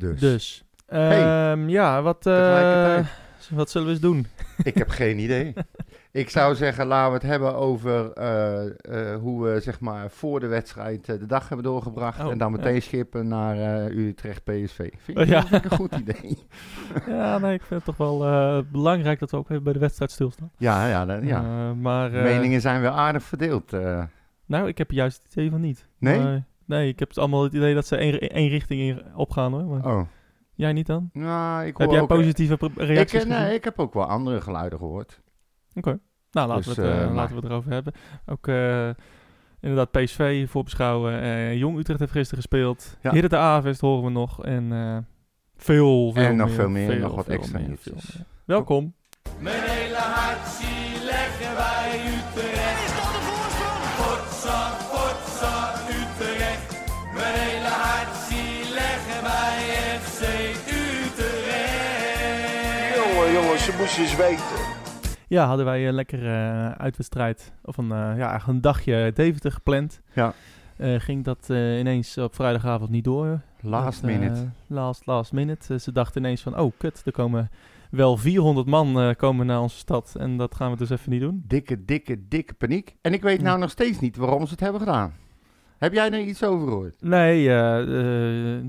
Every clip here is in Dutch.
Dus. Dus. Hey. Ehm, ja, wat, eh, wat zullen we eens doen? Ik heb geen idee. Ik zou zeggen, laten we het hebben over eh, eh, hoe we zeg maar voor de wedstrijd de dag hebben doorgebracht. Oh, en dan ja. meteen schippen naar Utrecht PSV. Vind je Oh, ja. dat een goed idee? ja, nee, ik vind het toch wel belangrijk dat we ook even bij de wedstrijd stilstaan. Ja, ja, ja. Maar, Meningen zijn weer aardig verdeeld. Nou, ik heb juist het idee van niet. Nee? Maar- nee, ik heb het allemaal het idee dat ze één, één richting in opgaan hoor. Maar oh. Jij niet dan? Nou, ik hoor Heb jij ook, positieve ik, reacties eh, gezien? nee, ik heb ook wel andere geluiden gehoord. Oké. Nou, laten, Dus, we, het, eh, eh, maar- laten we het erover hebben. Ook eh, inderdaad PSV voorbeschouwen. Eh Jong Utrecht heeft gisteren gespeeld. Ja. Hier de Avest horen we nog. En eh, veel, veel En nog meer. veel meer, nog wat veel extra veel meer. Welkom. Mijn hele hart eens weten. Ja, hadden wij een lekkere eh, uitwedstrijd. Of een, eh, ja, eigenlijk een dagje Deventer gepland. Ja. Eh, ging dat eh, ineens op vrijdagavond niet door. Last Dat, eh, minute. last, last minute. Eh, ze dachten ineens van, oh kut, er komen wel 400 man eh, komen naar onze stad. En dat gaan we dus even niet doen. Dikke, dikke, dikke paniek. En ik weet Ja. nou nog steeds niet waarom ze het hebben gedaan. Heb jij er iets over gehoord? Nee, eh, eh,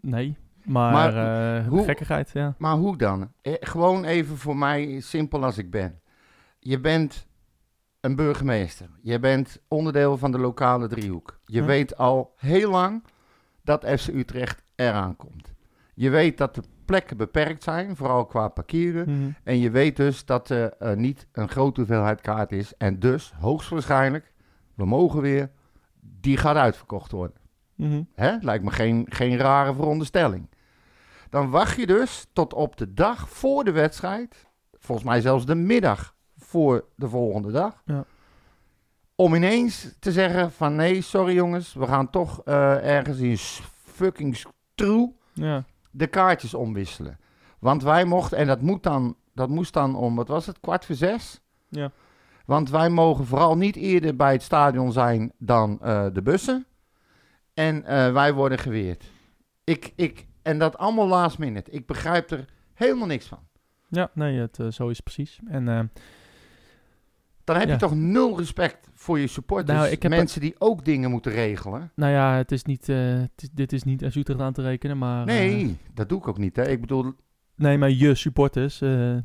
nee. Maar, Maar eh, hoe- gekkigheid, ja. Maar hoe dan? Eh, gewoon even voor mij, simpel als ik ben. Je bent een burgemeester. Je bent onderdeel van de lokale driehoek. Je Ja. weet al heel lang dat FC Utrecht eraan komt. Je weet dat de plekken beperkt zijn, vooral qua parkeren. Mhm. En je weet dus dat er eh, niet een grote hoeveelheid kaart is. En dus, hoogstwaarschijnlijk, we mogen weer, die gaat uitverkocht worden. Mhm. Hè? Lijkt me geen, geen rare veronderstelling. Dan wacht je dus tot op de dag voor de wedstrijd, volgens mij zelfs de middag voor de volgende dag, Ja. om ineens te zeggen van nee, sorry jongens, we gaan toch eh, ergens in fucking stroe Ja. de kaartjes omwisselen. Want wij mochten, en dat, moet dan, dat moest dan om, wat was het, kwart voor zes? Ja. Want wij mogen vooral niet eerder bij het stadion zijn dan eh, de bussen. En eh, wij worden geweerd. Ik, ik, en dat allemaal last minute. Ik begrijp er helemaal niks van. Ja, nee, het, eh, zo is het precies. En eh, Dan heb Ja. je toch nul respect voor je supporters. Nou, ik heb- Mensen die ook dingen moeten regelen. nou ja, het is niet, eh, het is- dit is niet als Utrecht aan te rekenen, maar... Nee, dat doe ik ook niet. Hè. Ik bedoel, nee, maar je supporters. eh, eh,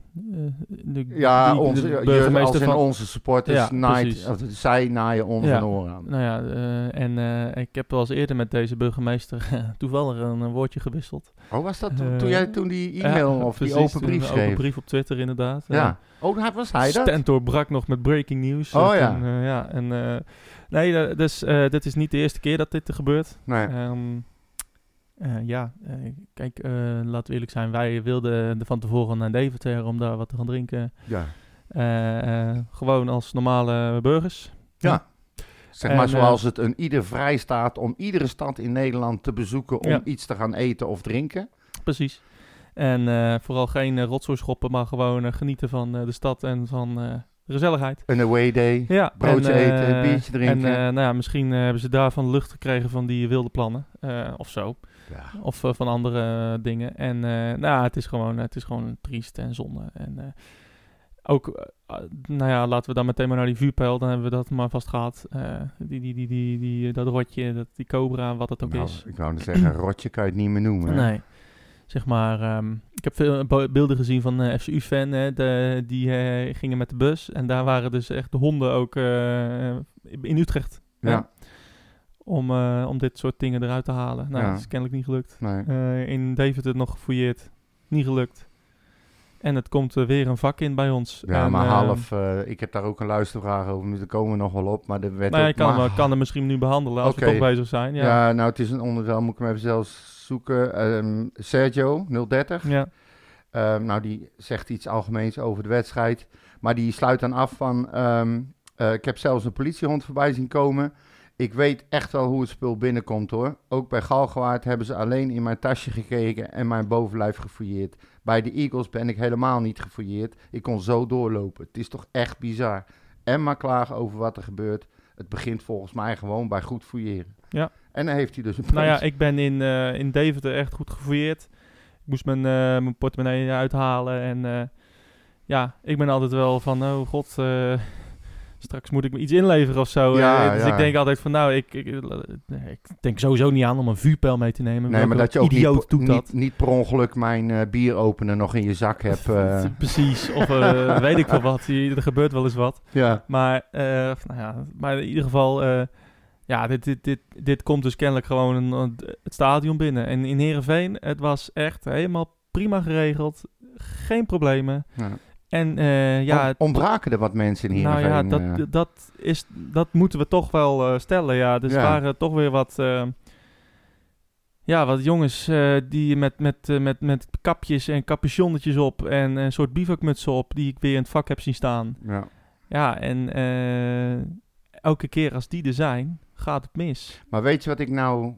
de, ja, die- onze, de burgemeester in van... onze supporters, Ja, naait, precies. of zij naaien ons Ja. oor aan. Nou ja, eh, en ik heb wel eens eerder met deze burgemeester toevallig een, een woordje gewisseld. Oh, was dat toen, toen jij toen die e-mail of die open brief schreef? Open brief op Twitter inderdaad. Ja. Oh, hij- was hij dat? Stentor brak nog met breaking news. Oh ja. toen, ja en, nee, dus dit is niet de eerste keer dat dit er gebeurt. Nee. Ehm, eh, ja, eh, kijk, eh, laten we eerlijk zijn. Wij wilden er van tevoren naar Deventer om daar wat te gaan drinken. Ja. Gewoon als normale burgers. Ja. Zeg maar En, zoals het een ieder vrij staat om iedere stad in Nederland te bezoeken om Ja. iets te gaan eten of drinken. Precies. En vooral geen uh, rotzooi schoppen, maar gewoon genieten van de stad en van de gezelligheid. Een away day. Ja, Broodje en, eten, biertje drinken. En nou ja, misschien hebben ze daarvan lucht gekregen van die wilde plannen. of zo. Ja. Of eh, van andere eh, dingen. En eh, nou, het is gewoon, het is gewoon triest en zonde. En ook, eh, nou ja, laten we dan meteen maar naar die vuurpijl. Dan hebben we dat maar vast gehad. Eh, die, die, die, die, die, dat rotje, dat, die cobra, wat het ook Nou, is. ik wou net zeggen, rotje kan je het niet meer noemen. Nee. Zeg maar, ehm, ik heb veel beelden gezien van eh FCU-fan, die gingen met de bus. En daar waren dus echt de honden ook in Utrecht. Ja, om, eh, om dit soort dingen eruit te halen. Nou, Ja. dat is kennelijk niet gelukt. nee. Eh, in Deventer nog gefouilleerd. Niet gelukt. En het komt eh, weer een vak in bij ons. Ja, En, maar half, ik heb daar ook een luistervraag over, daar komen we nog wel op. Maar er werd Nou, ook kan, maar- kan hem misschien nu behandelen als Oké. we toch bezig zijn. Ja. Ja. nou, het is een onderdeel, moet ik hem even zelfs zoeken. Ehm, Sergio, 030. Ja. Ehm, nou, die zegt iets algemeens over de wedstrijd. Maar die sluit dan af van... ehm, eh, ik heb zelfs een politiehond voorbij zien komen. Ik weet echt wel hoe het spul binnenkomt hoor. Ook bij Galgenwaard hebben ze alleen in mijn tasje gekeken en mijn bovenlijf gefouilleerd. Bij de Eagles ben ik helemaal niet gefouilleerd. Ik kon zo doorlopen. Het is toch echt bizar. En maar klagen over wat er gebeurt. het begint volgens mij gewoon bij goed fouilleren. Ja. En dan heeft hij dus een Nou ja, punt. ik ben in, eh, in Deventer echt goed gefouilleerd. Ik moest mijn, eh, mijn portemonnee uithalen. En eh, ja, ik ben altijd wel van, oh god, straks moet ik me iets inleveren of zo. Ja, Eh, dus ja. ik denk altijd van, nou, ik, ik, nee, ik denk sowieso niet aan om een vuurpijl mee te nemen. Nee, maar dat je ook niet, doet dat. niet, niet per ongeluk mijn eh bieropener nog in je zak hebt. eh. Precies, of eh, weet ik wel wat. Hier- Er gebeurt wel eens wat. ja. Maar, eh, nou ja, maar in ieder geval, eh, ja, dit, dit, dit, dit komt dus kennelijk gewoon een- het stadion binnen. En in Heerenveen, het was echt helemaal prima geregeld. Geen problemen. ja. En eh, ja, Om- ontbraken er wat mensen in nou ja, dat, eh? dat, is, dat moeten we toch wel eh, stellen. Ja, dus Ja. waren toch weer wat, ja, wat jongens die met, met, met, met kapjes en capuchonnetjes op en een soort bivakmutsen op, die ik weer in het vak heb zien staan. ja. Ja, en elke keer als die er zijn, gaat het mis. Maar weet je wat ik nou...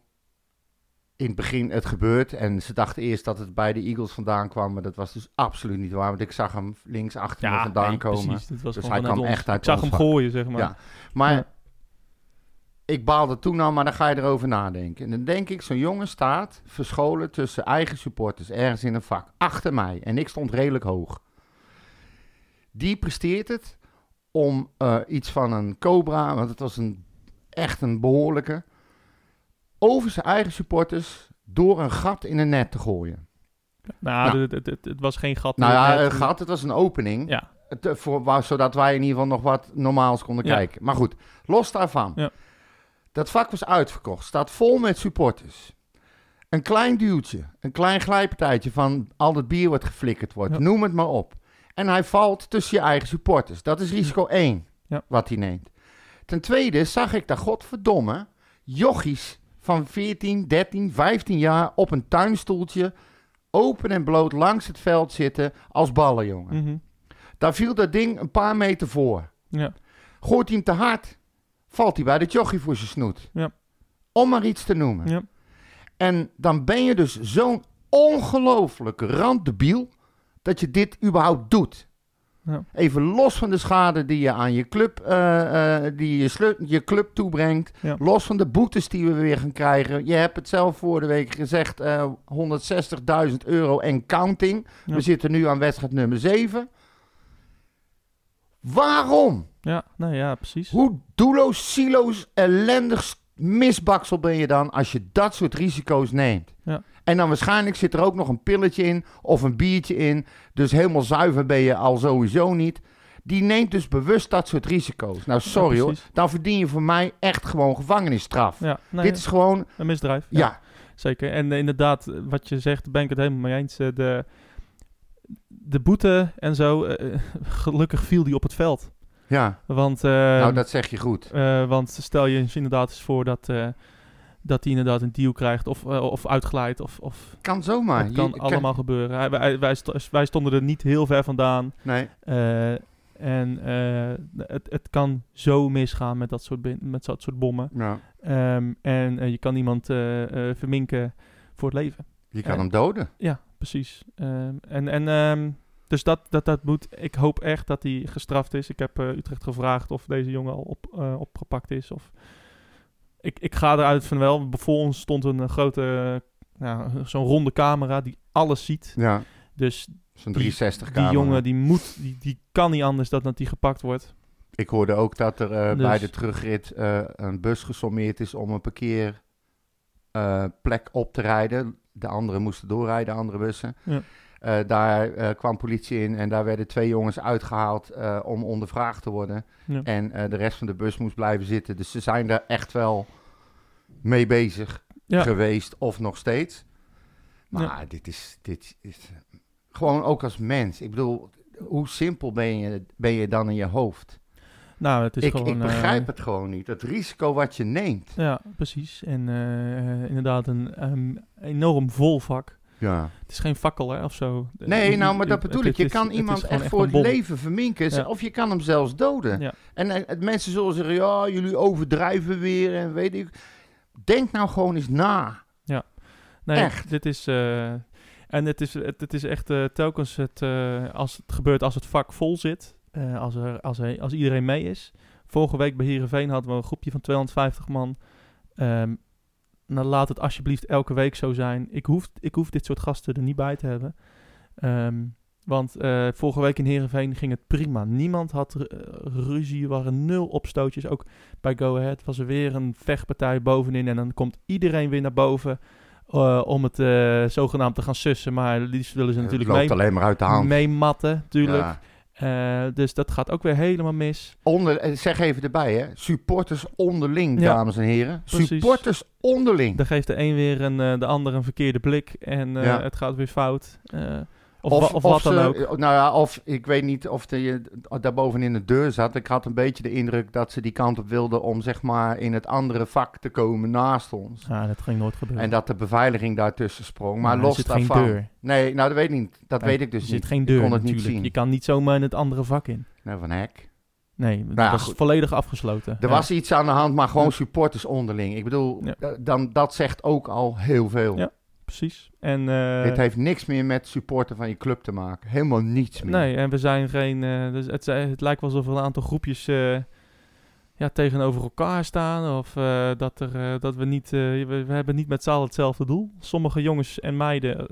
In het begin, het gebeurt. En ze dachten eerst dat het bij de Eagles vandaan kwam. Maar dat was dus absoluut niet waar. Want ik zag hem links achter me vandaan nee, komen. precies. Dit was Dus hij kwam ons. echt uit Ik zag hem vak. gooien, zeg maar. Ja. Maar Ja. ik baalde toen al, maar dan ga je erover nadenken. En dan denk ik, zo'n jongen staat verscholen tussen eigen supporters, ergens in een vak, achter mij. En ik stond redelijk hoog. Die presteert het om eh, iets van een Cobra, want het was een, echt een behoorlijke, over zijn eigen supporters door een gat in een net te gooien. Nou, Nou. Het, het, het, het was geen gat. in Nou ja, een gat, het was een opening. Ja, Het, eh, voor, waar- zodat wij in ieder geval nog wat normaals konden Ja. kijken. Maar goed, los daarvan. Ja. Dat vak was uitverkocht. Staat vol met supporters. Een klein duwtje. Een klein glijpartijtje van al het bier wat geflikkerd wordt. Ja. Noem het maar op. En hij valt tussen je eigen supporters. Dat is risico 1 Ja. wat hij neemt. Ten tweede zag ik daar godverdomme jochies van 14, 13, 15 jaar op een tuinstoeltje open en bloot langs het veld zitten als ballenjongen. mhm. Daar viel dat ding een paar meter voor. ja. Gooit hij hem te hard, valt hij bij de jochie voor zijn snoet. Ja. Om maar iets te noemen. ja. En dan ben je dus zo'n ongelooflijke randdebiel dat je dit überhaupt doet. Ja. Even los van de schade die je aan je club, eh, eh, die je, slu- je club toebrengt. Ja. Los van de boetes die we weer gaan krijgen. Je hebt het zelf voor de week gezegd, eh 160.000 euro en counting. Ja. We zitten nu aan wedstrijd nummer 7. Waarom? Ja, nou ja, precies. Hoe doelloos, siloos, ellendig misbaksel ben je dan als je dat soort risico's neemt? Ja. En dan waarschijnlijk zit er ook nog een pilletje in of een biertje in. Dus helemaal zuiver ben je al sowieso niet. Die neemt dus bewust dat soort risico's. Nou, sorry hoor. Dan verdien je voor mij echt gewoon gevangenisstraf. Ja, nee, Dit is gewoon, een misdrijf. ja, Zeker. En eh, inderdaad, wat je zegt, ben ik het helemaal mee eens. Eh, de, de boete en zo, eh, gelukkig viel die op het veld. ja. Want, nou, dat zeg je goed. want stel je inderdaad eens voor dat, dat hij inderdaad een deal krijgt of, eh, of uitglijdt. Of, of Kan zomaar. dat kan Je- allemaal gebeuren. Hij- wij, wij, sto- wij stonden er niet heel ver vandaan. Nee, Eh, en eh, het, het kan zo misgaan met dat soort, met dat soort bommen. nou, Ehm, en je kan iemand verminken voor het leven. je kan Ja. hem doden. Ja, precies. Ehm, en en ehm, dus dat, dat, dat moet. Ik hoop echt dat hij gestraft is. Ik heb Utrecht gevraagd of deze jongen al op, opgepakt is. Of... Ik, ik ga eruit van wel. Voor ons stond een eh, grote, nou, zo'n ronde camera die alles ziet. Ja, Dus zo'n Die- 360 die camera. jongen die moet, die, die kan niet anders dan dat hij gepakt wordt. Ik hoorde ook dat er eh, Dus- bij de terugrit een bus gesommeerd is om een parkeerplek op te rijden. De anderen moesten doorrijden, andere bussen. Ja. Eh, daar eh, kwam politie in en daar werden twee jongens uitgehaald eh, om ondervraagd te worden. Ja. En de rest van de bus moest blijven zitten. Dus ze zijn daar echt wel mee bezig Ja. geweest of nog steeds. Maar dit, is, dit is gewoon ook als mens. Ik bedoel, hoe simpel ben je, ben je dan in je hoofd? Nou, het is ik, gewoon... ik begrijp het gewoon niet. Het risico wat je neemt. Ja, precies. En inderdaad een enorm vol vak. Ja. Het is geen fakkel hè, of zo. Nee, nou, maar dat bedoel ik. Je is- kan iemand echt voor het leven verminken. Ja. Of je kan hem zelfs doden. Ja. En eh, mensen zullen zeggen, ja, jullie overdrijven weer en weet ik. Denk nou gewoon eens na. Nee, Echt. dit is... eh, en het is, het, het is echt eh, telkens het, als het gebeurt als het vak vol zit. als, er, als, er, als iedereen mee is. vorige week bij Heerenveen hadden we een groepje van 250 man. Ehm, nou, laat het alsjeblieft elke week zo zijn. Ik hoef, ik hoef dit soort gasten er niet bij te hebben. Ehm, want eh, vorige week in Heerenveen ging het prima. Niemand had eh, ruzie, er waren nul opstootjes. Ook bij Go Ahead was er weer een vechtpartij bovenin. En dan komt iedereen weer naar boven eh, om het zogenaamd te gaan sussen. Maar liefst willen ze natuurlijk mee, alleen maar uit de hand. meematten, natuurlijk. Ja. Eh, dus dat gaat ook weer helemaal mis. Onder, eh, zeg even erbij, hè. Supporters onderling, Ja, dames en heren. precies. Supporters onderling. Dan geeft de een weer een, eh, de ander een verkeerde blik en Ja. het gaat weer fout. Eh, of, of wat ze- dan ook. Nou ja, of ik weet niet of de, daar bovenin de deur zat. Ik had een beetje de indruk dat ze die kant op wilden om zeg maar in het andere vak te komen naast ons. Ja, dat ging nooit gebeuren. En dat de beveiliging daartussen sprong. Maar er los zit daarvan. geen deur. Nee, nou dat weet ik niet. Dat weet ik dus er niet. zit geen Ik deur kon het niet natuurlijk. zien. Je kan niet zomaar in het andere vak in. Nou, van hek. Nee, dat was goed. volledig afgesloten. Er Ja. was iets aan de hand, maar gewoon supporters onderling. Ik bedoel, da- dan, dat zegt ook al heel veel. Ja. Precies. En, eh, Dit heeft niks meer met supporter van je club te maken. Helemaal niets meer. Nee, en we zijn geen... eh, dus het, het lijkt wel alsof er een aantal groepjes eh, ja, tegenover elkaar staan. Of eh, dat, er, eh, dat we niet... eh, we, we hebben niet met z'n allen hetzelfde doel. Sommige jongens en meiden... eh,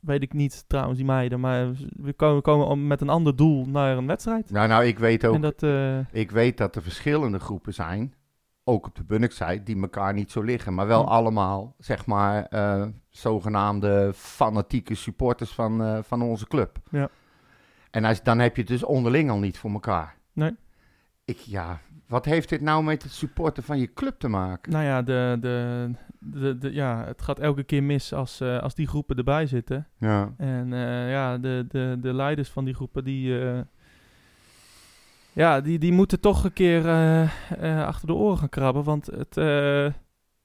weet ik niet trouwens, die meiden. Maar we komen, komen om- met een ander doel naar een wedstrijd. Nou, nou, ik weet ook En dat... eh, Ik weet dat er verschillende groepen zijn, ook op de Bunnik-site, die elkaar niet zo liggen. Maar wel allemaal, zeg maar, eh, zogenaamde fanatieke supporters van, eh, van onze club. Ja. En als, dan heb je het dus onderling al niet voor elkaar. Nee. Ik, ja, wat heeft dit nou met het supporten van je club te maken? Nou ja, de, de, de, de- ja, het gaat elke keer mis als, eh, als die groepen erbij zitten. Ja. En eh, ja, de, de, de leiders van die groepen, die, ja, die, die moeten toch een keer achter de oren gaan krabben. Want het,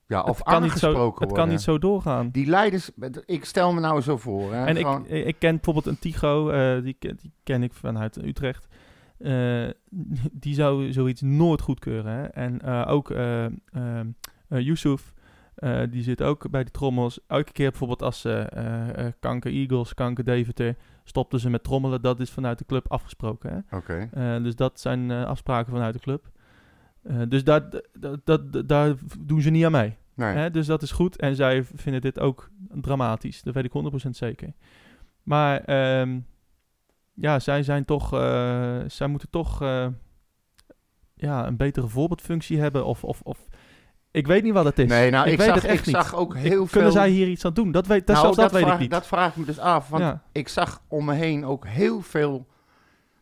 ja, of het, kan, niet zo, het worden. kan niet zo doorgaan. Die leiders, ik stel me nou zo voor. Hè, En ik, gewoon- ik ken bijvoorbeeld een Tigo, eh, die, ken- die ken ik vanuit Utrecht. Eh, die zou zoiets nooit goedkeuren. Hè? En eh, ook eh eh, eh, Yusuf, die zit ook bij die trommels. Elke keer bijvoorbeeld als ze Kanker Eagles, Kanker Deventer, stopten ze met trommelen. Dat is vanuit de club afgesproken. Hè? Dus dat zijn afspraken vanuit de club. Eh, dus daar, dat, dat, daar doen ze niet aan mee. Nee. Hè, dus dat is goed. En zij vinden dit ook dramatisch. Dat weet ik 100% zeker. Maar ehm, ja, zij zijn toch. eh, zij moeten toch eh, ja, een betere voorbeeldfunctie hebben. Of, of, of ik weet niet wat het is. Nee, nou, ik, weet zag, het echt ik niet. zag ook heel veel... Kunnen zij hier iets aan doen? Dat weet, dat, Nou, zelfs dat, weet vraag, ik niet. Dat vraag ik me dus af, want ja. ik zag om me heen ook heel veel,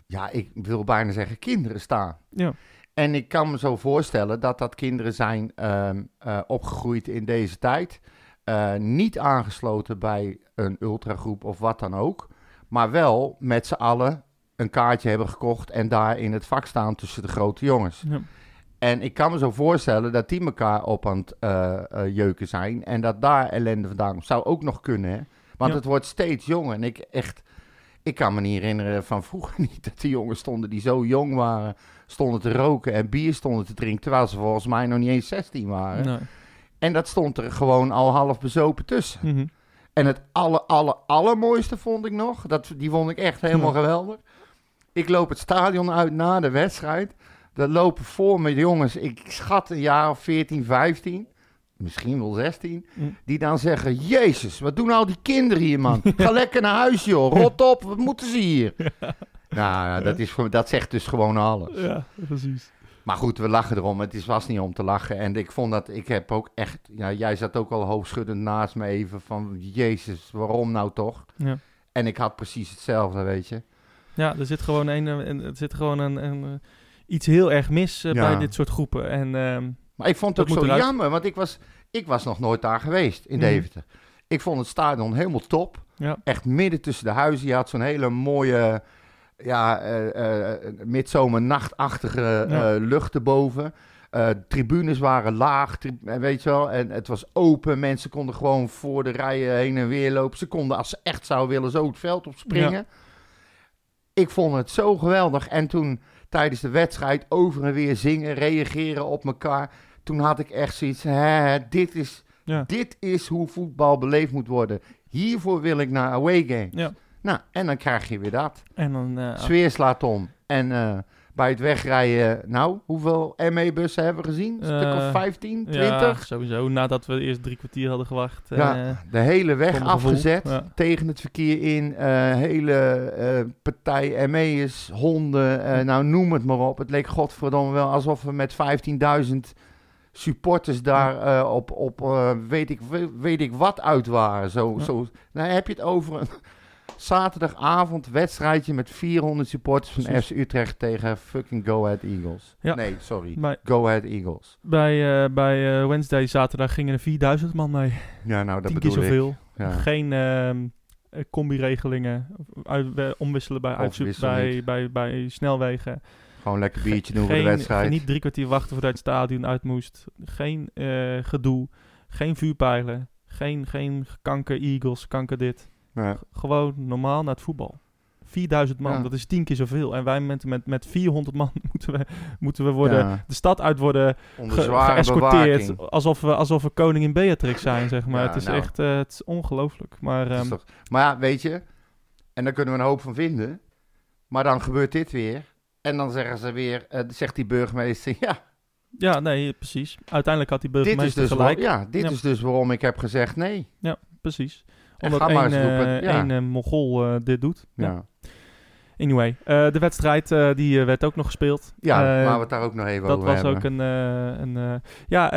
ja, ik wil bijna zeggen kinderen staan. Ja. En ik kan me zo voorstellen dat dat kinderen zijn ehm, eh, opgegroeid in deze tijd. eh, niet aangesloten bij een ultragroep of wat dan ook. Maar wel met z'n allen een kaartje hebben gekocht en daar in het vak staan tussen de grote jongens. Ja. En ik kan me zo voorstellen dat die elkaar op aan het eh, jeuken zijn. En dat daar ellende vandaan komt. Zou ook nog kunnen, hè? Want Ja. het wordt steeds jonger. En ik echt... Ik kan me niet herinneren van vroeger niet dat die jongens stonden die zo jong waren. Stonden te roken en bier stonden te drinken. Terwijl ze volgens mij nog niet eens 16 waren. Nee. En dat stond er gewoon al half bezopen tussen. Mhm. En het aller, aller, allermooiste vond ik nog. Dat, die vond ik echt helemaal Ja. geweldig. Ik loop het stadion uit na de wedstrijd. Er lopen voor me jongens, ik schat een jaar of 14, 15. Misschien wel 16. Mm. Die dan zeggen, Jezus, wat doen al die kinderen hier man? Ga lekker naar huis joh, rot op, wat moeten ze hier? Nou, dat, is, dat zegt dus gewoon alles. Ja, precies. Maar goed, we lachen erom. Het is, was niet om te lachen. En ik vond dat, ik heb ook echt, ja, jij zat ook al hoofdschuddend naast me even van, Jezus, waarom nou toch? Ja. En ik had precies hetzelfde, weet je. Ja, er zit gewoon, een, eh, er zit gewoon een, een, eh, iets heel erg mis eh, Ja. bij dit soort groepen. En ehm, Maar ik vond het ook zo eruit. jammer, want ik was, ik was nog nooit daar geweest in Mhm. Deventer. Ik vond het stadion helemaal top. ja, Echt midden tussen de huizen. Je had zo'n hele mooie, ja, eh eh midzomernachtachtige Ja. eh, lucht erboven. Eh, tribunes waren laag, tri- weet je wel. En het was open. Mensen konden gewoon voor de rijen heen en weer lopen. Ze konden, als ze echt zouden willen, zo het veld op springen. Ja. Ik vond het zo geweldig. En toen tijdens de wedstrijd over en weer zingen, reageren op elkaar. Toen had ik echt zoiets, hè, dit, is, ja. dit is hoe voetbal beleefd moet worden. Hiervoor wil ik naar away games. Ja. Nou, en dan krijg je weer dat. En dan, eh, Sfeer slaat om. En, eh, bij het wegrijden, nou, hoeveel ME-bussen hebben we gezien? Een stuk of Eh, 15, 20? Ja, sowieso. Nadat we eerst drie kwartier hadden gewacht. eh, Ja, de hele weg afgezet, Ja. tegen het verkeer in, eh, hele eh, partij ME'ers, honden, eh, nou noem het maar op. Het leek godverdomme wel alsof we met 15.000 supporters daar eh, op, op eh, weet, ik, weet ik wat uit waren. Zo, Ja. zo, nou heb je het over een zaterdagavond wedstrijdje met 400 supporters van Precies. FC Utrecht tegen fucking Go Ahead Eagles. Ja. Nee, sorry. Bij, Go Ahead Eagles. bij, eh, bij eh, Wednesday zaterdag gingen er 4000 man mee. Ja, nou dat Tien keer bedoel ik. zoveel. Ja. Geen eh, combi-regelingen. Uit, omwisselen bij, Omwissel bij, bij, bij snelwegen. Gewoon lekker biertje doen voor de wedstrijd. Niet drie kwartier wachten voordat het stadion uit moest. Geen gedoe. Geen vuurpijlen. Geen, geen kanker Eagles, kanker dit. Ja. Gewoon normaal naar het voetbal. 4000 man, Ja. dat is tien keer zoveel. En wij met, met, met 400 man moeten we, moeten we worden, Ja, de stad uit worden ge- geëscorteerd. Alsof we, alsof we koningin Beatrix zijn, zeg maar. Ja, het is nou. echt eh, het is ongelooflijk. Maar ehm, toch- Maar ja, weet je, en daar kunnen we een hoop van vinden. Maar dan gebeurt dit weer. En dan zeggen ze weer, eh, zegt die burgemeester, ja, ja, nee, precies. Uiteindelijk had die dit is, burgemeester dus gelijk. waar- ja, dit Ja. is dus waarom ik heb gezegd nee. Precies. Omdat ga maar één, eh, ja. één, Mongool eh, dit doet. Ja. Anyway, de wedstrijd die werd ook nog gespeeld. ja waar we het daar ook nog even dat over was hebben. ook een... een ja,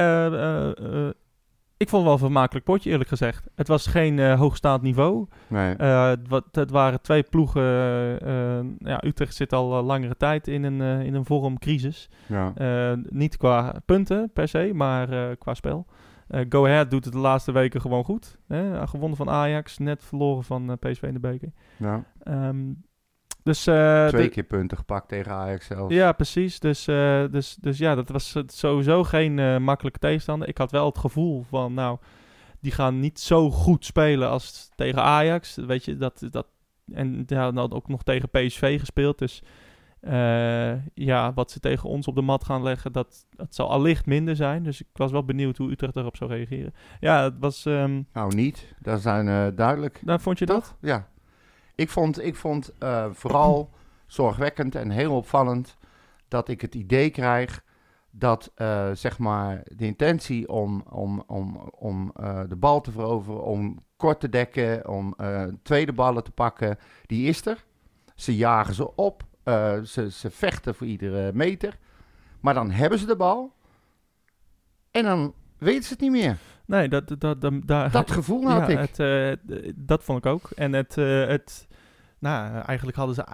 ik vond het wel een vermakelijk potje, eerlijk gezegd. Het was geen hoogstaand niveau. Nee. Het, wa- het waren twee ploegen. ja, Utrecht zit al langere tijd in een, in een vormcrisis. ja. Niet qua punten per se, maar qua spel. Eh, Go Ahead doet het de laatste weken gewoon goed. Hè? Gewonnen van Ajax, net verloren van eh, PSV in de beker. ja. Ehm, dus, eh, Twee keer punten gepakt tegen Ajax zelfs. ja, precies. Dus, dus, dus ja, dat was sowieso geen makkelijke tegenstander. Ik had wel het gevoel van, nou, die gaan niet zo goed spelen als tegen Ajax. Weet je, dat, dat, en ja, dan ook nog tegen PSV gespeeld. Dus eh, ja, wat ze tegen ons op de mat gaan leggen, dat, dat zal allicht minder zijn. Dus ik was wel benieuwd hoe Utrecht erop zou reageren. Ja, het was... ehm Nou, niet. Dat zijn eh, duidelijk. nou, vond je dat? Ja. Ik vond, ik vond eh, vooral zorgwekkend en heel opvallend dat ik het idee krijg dat zeg maar de intentie om, om, om, om de bal te veroveren, om kort te dekken, om tweede ballen te pakken, die is er. Ze jagen ze op, eh, ze, ze vechten voor iedere meter, maar dan hebben ze de bal en dan weten ze het niet meer. Nee, dat, dat, dat, Dat gevoel had ja, ik. Het, eh, dat vond ik ook. En het, eh, het nou, eigenlijk hadden ze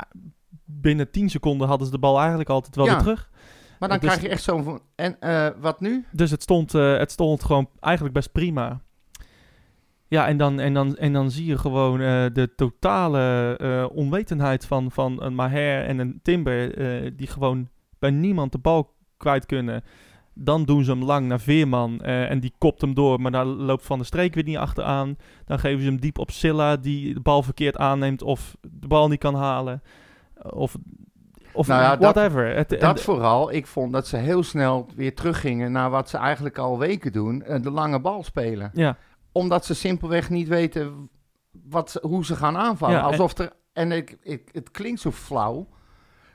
binnen 10 seconden hadden ze de bal eigenlijk altijd wel Ja. weer terug. Maar dan dus- krijg je echt zo'n... En wat nu? Dus het stond, het stond gewoon eigenlijk best prima. Ja, en dan, en dan, en dan zie je gewoon eh, de totale eh, onwetendheid van, van een Maher en een Timber, eh, die gewoon bij niemand de bal kwijt kunnen. Dan doen ze hem lang naar Veerman en die kopt hem door, maar daar loopt Van der Streek weer niet achteraan. Dan geven ze hem diep op Silla, die de bal verkeerd aanneemt of de bal niet kan halen. Of, of Nou ja, dat- whatever. Het- Dat vooral. Ik vond dat ze heel snel weer teruggingen naar wat ze eigenlijk al weken doen. de lange bal spelen. ja, Omdat ze simpelweg niet weten wat ze- hoe ze gaan aanvallen. Ja, Alsof er... En ik, ik, het klinkt zo flauw.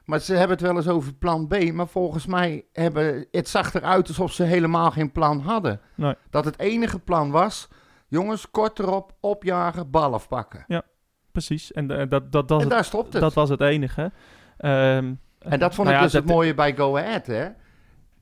Maar ze hebben het wel eens over plan B. Maar volgens mij hebben... Het zag eruit alsof ze helemaal geen plan hadden. Nee. Dat het enige plan was... Jongens, kort erop, opjagen, bal afpakken. precies. En eh, dat, dat, dat, en daar stopt het. Dat was het enige. Ehm, En dat vond nou ik ja, dus het mooie bij Go Ahead, hè.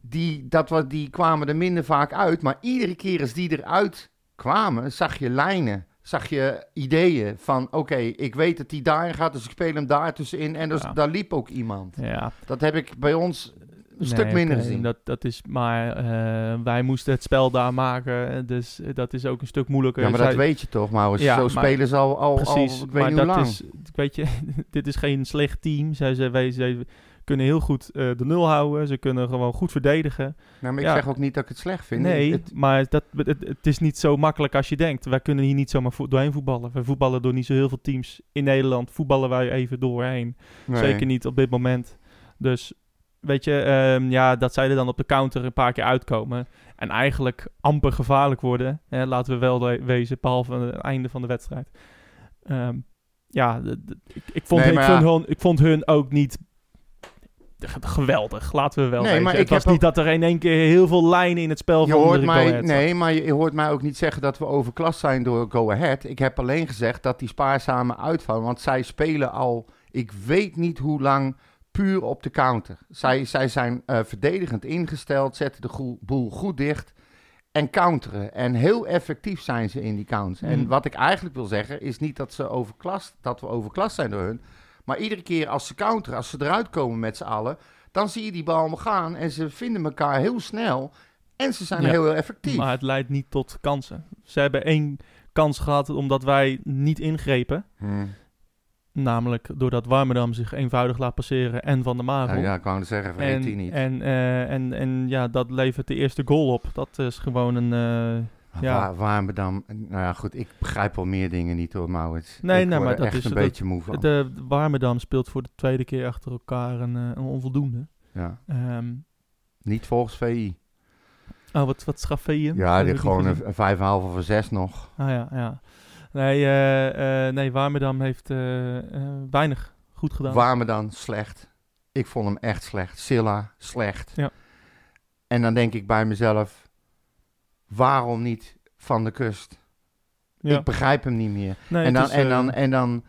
Die, dat, die kwamen er minder vaak uit, maar iedere keer als die eruit kwamen, zag je lijnen. Zag je ideeën van, oké, ik weet dat die daarin gaat, dus ik speel hem daar tussenin. En dus, Ja. daar liep ook iemand. Ja, Dat heb ik bij ons een stuk minder gezien. Dat, dat is, maar eh, wij moesten het spel daar maken, eh, dus dat is ook een stuk moeilijker. ja, maar Zij- dat weet je toch, Maurits. Ja, Zo maar- spelen ze al, al, precies, al ik weet maar niet hoe dat lang. is, weet je, dit is geen slecht team. Zij, zij, wij, zij kunnen heel goed eh, de nul houden, ze kunnen gewoon goed verdedigen. Nou, maar ik ja. zeg ook niet dat ik het slecht vind. nee, Het- maar dat, het, het is niet zo makkelijk als je denkt. Wij kunnen hier niet zomaar vo- doorheen voetballen. We voetballen door niet zo heel veel teams in Nederland. Voetballen wij even doorheen. nee. Zeker niet op dit moment. Dus weet je, ehm, ja, dat zij er dan op de counter een paar keer uitkomen. En eigenlijk amper gevaarlijk worden. Hè, laten we wel we- wezen, behalve het einde van de wedstrijd. Ja, ik, ik, vond, Nee, ik, maar vond ja. hun, ik vond hun ook niet geweldig, laten we wel Nee, maar het ik was niet dat er in één keer heel veel lijnen in het spel Je van hoort mij, nee, maar je, hoort mij ook niet zeggen dat we overklast zijn door Go Ahead. Ik heb alleen gezegd dat die spaarzame uitvallen. Want zij spelen al, ik weet niet hoe lang, puur op de counter. Zij, zij zijn eh, verdedigend ingesteld, zetten de boel goed dicht en counteren. En heel effectief zijn ze in die counters. En Mhm. wat ik eigenlijk wil zeggen, is niet dat, ze overklast, dat we overklast zijn door hun. Maar iedere keer als ze counteren, als ze eruit komen met z'n allen, dan zie je die bal gaan en ze vinden elkaar heel snel. En ze zijn Ja, heel, heel effectief. Maar het leidt niet tot kansen. Ze hebben één kans gehad omdat wij niet ingrepen. Hmm. Namelijk doordat Warmerdam zich eenvoudig laat passeren en Van der Marel. Nou ja, ik wou zeggen, vergeet en, die niet. En, eh, en, en ja, dat levert de eerste goal op. Dat is gewoon een... eh, ja. Waar, dan, nou ja, goed, ik begrijp wel meer dingen niet hoor, Maurits. Nee, ik maar dat echt is- een dat- beetje moe van. de Warmerdam speelt voor de tweede keer achter elkaar een, eh, een onvoldoende. ja. Ehm, Niet volgens VI. oh, wat, wat schaffeeën? Ja, Dat die gewoon een, gezien. een vijf en een half of een zes nog. Ah ja, ja. Nee, eh, eh, nee Warmerdam heeft weinig goed gedaan. Waar me dan slecht. Ik vond hem echt slecht. Silla, slecht. Ja. En dan denk ik bij mezelf, waarom niet van de kust? ja. Ik begrijp hem niet meer. nee, en, dan, is, en, eh, dan, en dan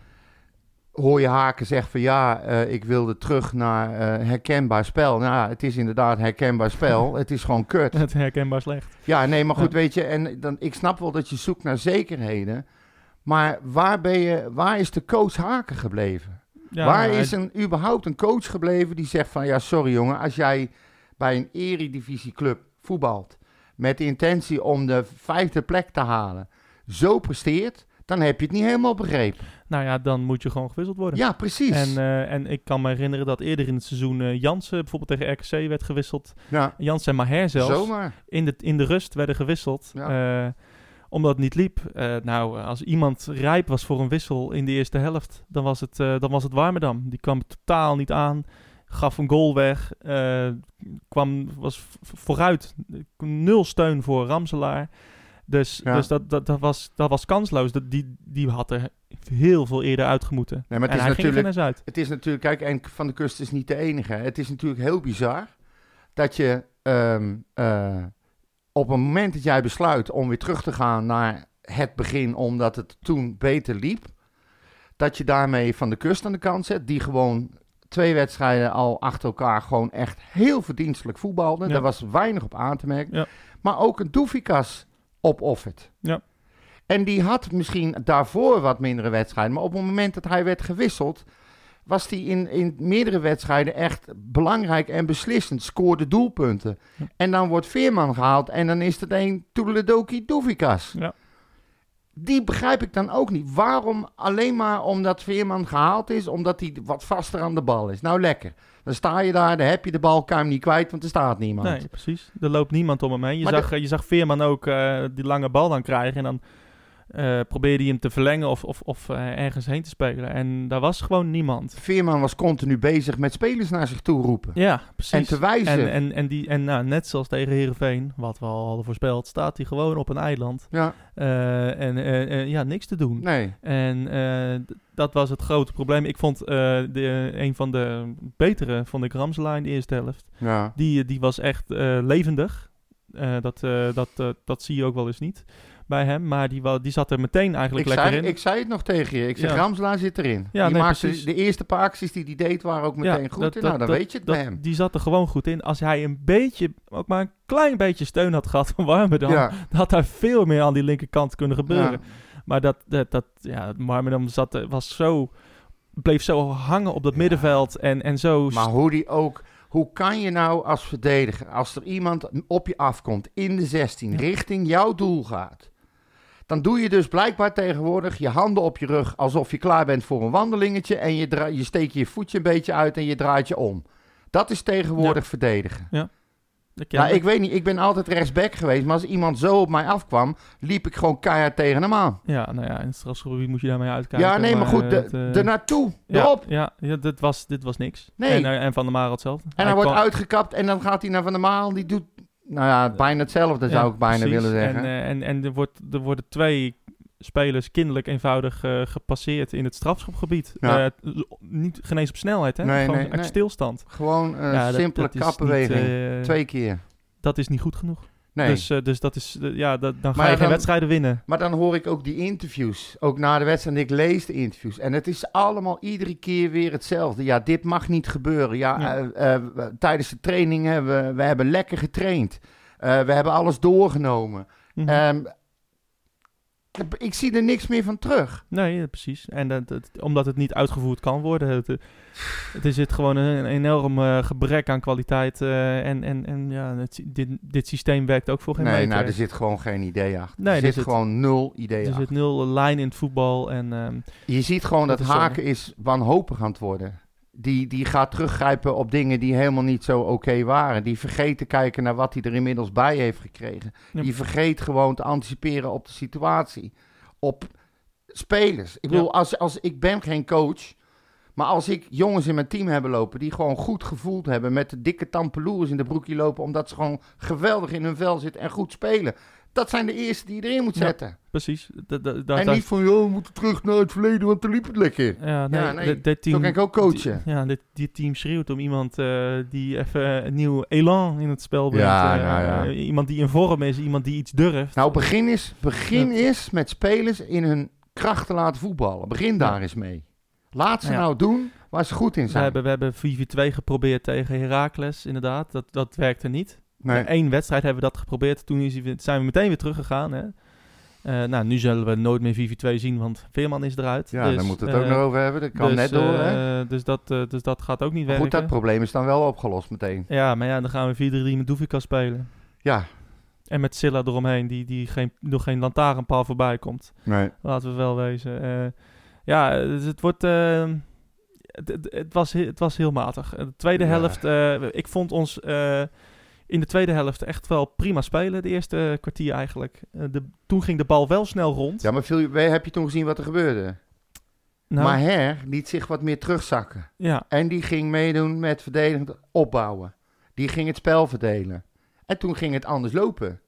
hoor je Haken zeggen van ja, eh, ik wilde terug naar eh, herkenbaar spel. Nou, het is inderdaad herkenbaar spel. het is gewoon kut. het herkenbaar slecht. Ja, nee, maar goed, Ja. weet je, en dan, ik snap wel dat je zoekt naar zekerheden. Maar waar, ben je, waar is de coach Haken gebleven? Ja, waar hij- is een, überhaupt een coach gebleven die zegt van... Ja, sorry jongen, als jij bij een eredivisieclub voetbalt... met de intentie om de vijfde plek te halen... zo presteert, dan heb je het niet helemaal begrepen. Nou ja, dan moet je gewoon gewisseld worden. Ja, precies. En, eh, en ik kan me herinneren dat eerder in het seizoen eh Jansen bijvoorbeeld tegen RKC werd gewisseld. ja, Jansen en Maher zelfs. zomaar. in de, in de rust werden gewisseld. Ja. eh, omdat het niet liep. Nou, als iemand rijp was voor een wissel in de eerste helft, dan was het, dan was het Warmerdam. Die kwam totaal niet aan. Gaf een goal weg. eh, kwam, was vooruit. Nul steun voor Ramselaar. Dus, Ja. dus dat, dat, dat, was, dat was kansloos. Dat, die, die had er heel veel eerder uitgemoeten. Nee, maar het en is natuurlijk- uit. Het is natuurlijk, kijk, en Van de Kust is niet de enige. Het is natuurlijk heel bizar dat je ehm, eh, op een moment dat jij besluit om weer terug te gaan naar het begin, omdat het toen beter liep, dat je daarmee Van de Kust aan de kant zet, die gewoon twee wedstrijden al achter elkaar gewoon echt heel verdienstelijk voetbalde. Ja. Daar was weinig op aan te merken. Ja. Maar ook een Doefikas opoffert. Ja. En die had misschien daarvoor wat mindere wedstrijden. Maar op het moment dat hij werd gewisseld, was hij in, in meerdere wedstrijden echt belangrijk en beslissend. Scoorde doelpunten. Ja. En dan wordt Veerman gehaald en dan is het een Toedeledoki Doefikas. Ja. Die begrijp ik dan ook niet. Waarom alleen maar omdat Veerman gehaald is, omdat hij wat vaster aan de bal is? Nou, lekker. Dan sta je daar, dan heb je de bal, kan je hem niet kwijt, want er staat niemand. Nee, precies. Er loopt niemand om hem heen. Je, Maar zag, je zag Veerman ook eh, die lange bal dan krijgen. En dan eh, probeerde hij hem te verlengen of, of, of eh, ergens heen te spelen. En daar was gewoon niemand. Veerman was continu bezig met spelers naar zich toe roepen. Ja, precies. en te wijzen. En, en, en, die, en nou, net zoals tegen Herenveen, wat we al hadden voorspeld, staat hij gewoon op een eiland. ja, eh, en ja, niks te doen. nee. En dat was het grote probleem. Ik vond de, een van de betere, vond ik Ramselaar in de eerste helft. Ja. Die, die was echt levendig. Dat, dat, dat zie je ook wel eens niet bij hem. Maar die, die zat er meteen eigenlijk Ik lekker zei, in. ik zei het nog tegen je. Ik zeg, Ja. Ramselaar zit erin. Ja, die nee, maakte de eerste paar acties die hij deed, waren ook Ja, meteen goed. dat- in. dat- nou, dan dat- weet je het bij hem. Die zat er gewoon goed in. Als hij een beetje, ook maar een klein beetje steun had gehad van Warmerdam, Ja, dan had daar veel meer aan die linkerkant kunnen gebeuren. Maar dat, dat, dat ja, Warmerdam zat, was zo, bleef zo hangen op dat middenveld en, en zo... Maar hoe die ook... Hoe kan je nou als verdediger, als er iemand op je afkomt in de 16, Ja. richting jouw doel gaat, dan doe je dus blijkbaar tegenwoordig je handen op je rug alsof je klaar bent voor een wandelingetje en je, dra- je steekt je voetje een beetje uit en je draait je om. Dat is tegenwoordig verdedigen. Ik, Ja, ik weet niet, ik ben altijd rechtsback geweest, maar als iemand zo op mij afkwam, liep ik gewoon keihard tegen hem aan. ja, nou ja, in het moet je daarmee uitkijken. ja, nee, maar goed, de, naartoe, ja, erop. Ja, ja dit, was, dit was niks. Nee. En, eh, en Van der Marel hetzelfde. En hij wordt kwam- uitgekapt en dan gaat hij naar Van der Maal, die doet, nou ja, bijna hetzelfde zou Ja, ik bijna precies. willen zeggen. En, eh, en, en er, wordt, er worden twee spelers kinderlijk eenvoudig eh, gepasseerd in het strafschopgebied. Ja. Eh, niet geen eens op snelheid, hè? Nee, Gewoon nee, uit nee. stilstand. Gewoon een Ja, simpele dat is kapbeweging. niet, Twee keer. Dat is niet goed genoeg. Nee. Dus, eh, dus dat is, eh, ja, dat, dan ga Maar je geen wedstrijden winnen. Maar dan hoor ik ook die interviews, ook na de wedstrijd. Ik lees de interviews. En het is allemaal iedere keer weer hetzelfde. Ja, dit mag niet gebeuren. Ja, Ja. eh, tijdens de trainingen, we, we hebben lekker getraind. We hebben alles doorgenomen. Mhm. Ehm, ik zie er niks meer van terug. Nee, precies. En dat, dat- omdat het niet uitgevoerd kan worden. Het, eh, het is het gewoon een, een enorm eh, gebrek aan kwaliteit. eh, en en, en ja, het, dit, dit systeem werkt ook voor geen Nee, meter. nou, er zit gewoon geen idee achter. Nee, er er zit gewoon nul idee er achter. zit nul lijn in het voetbal. En ehm, Je ziet gewoon dat, Dat. Haken is wanhopig aan het worden. Die, die gaat teruggrijpen op dingen die helemaal niet zo oké waren. Die vergeet te kijken naar wat hij er inmiddels bij heeft gekregen. Ja. Die vergeet gewoon te anticiperen op de situatie. Op spelers. Ik Ja. bedoel, als, als, ik ben geen coach. Maar als ik jongens in mijn team hebben lopen die gewoon goed gevoeld hebben... met de dikke tampeloers in de broekje lopen... omdat ze gewoon geweldig in hun vel zitten en goed spelen... dat zijn de eerste die je erin moet Ja. zetten. precies. Dat, dat, dat, en dat- niet van, joh, we moeten terug naar het verleden, want er liep het lekker. ja, nee, Ja, nee, Zo team, kan ik ook coachen. Ja, dit, dit team schreeuwt om iemand eh, die even een nieuw elan in het spel brengt. Ja, Eh, nou ja. eh, Iemand die in vorm is, iemand die iets durft. Nou, begin is, begin Dat- is met spelers in hun kracht te laten voetballen. Begin daar eens mee. Laat ze nou doen waar ze goed in we zijn. hebben, we hebben 4-4-2 geprobeerd tegen Heracles, inderdaad. Dat, dat werkte niet. Nee. Eén wedstrijd hebben we dat geprobeerd. Toen zijn we meteen weer teruggegaan. Hè? Eh, nou, nu zullen we nooit meer 4-4-2 zien, want Veerman is eruit. Ja, Dus, daar moeten we het ook eh, nog over hebben. Dat kan dus, net door, hè? eh, dus, dat, dus dat gaat ook niet Maar goed, werken. dat probleem is dan wel opgelost meteen. Ja, maar ja, dan gaan we 4-3 met Doevikas spelen. Ja, En met Silla eromheen, die, die geen, nog geen lantaarnpaal voorbij komt. nee. Laten we wel wezen. Ja, dus het wordt... het, het, het was, he- het was heel matig. De tweede Ja. helft... ik vond ons in de tweede helft echt wel prima spelen. De eerste kwartier eigenlijk. Eh, de, toen ging de bal wel snel rond. Ja, maar veel, heb je toen gezien wat er gebeurde? Nou, Maar Her liet zich wat meer terugzakken. ja, En die ging meedoen met verdedigend opbouwen. Die ging het spel verdelen. En toen ging het anders lopen.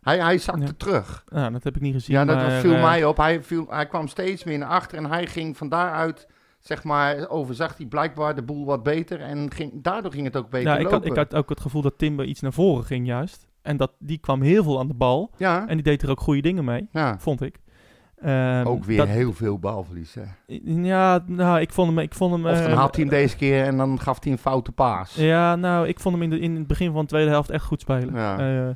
Hij, hij zakte Ja. terug. nou, dat heb ik niet gezien. Ja, dat maar, viel eh, mij op. Hij, viel, hij kwam steeds meer naar achter en hij ging van daaruit, zeg maar, overzag hij blijkbaar de boel wat beter. En ging, daardoor ging het ook beter Ja, ik lopen. had, ik had ook het gevoel dat Timber iets naar voren ging juist. En dat, die kwam heel veel aan de bal. ja, En die deed er ook goede dingen mee, ja. vond ik. Ehm, ook weer dat- heel veel balverlies. Hè. Ja, nou, ik vond hem... Ik vond hem Of dan eh, had hij hem deze keer en dan gaf hij een foute paas. Ja, nou, ik vond hem in, de, in het begin van de tweede helft echt goed spelen. Ja. Eh,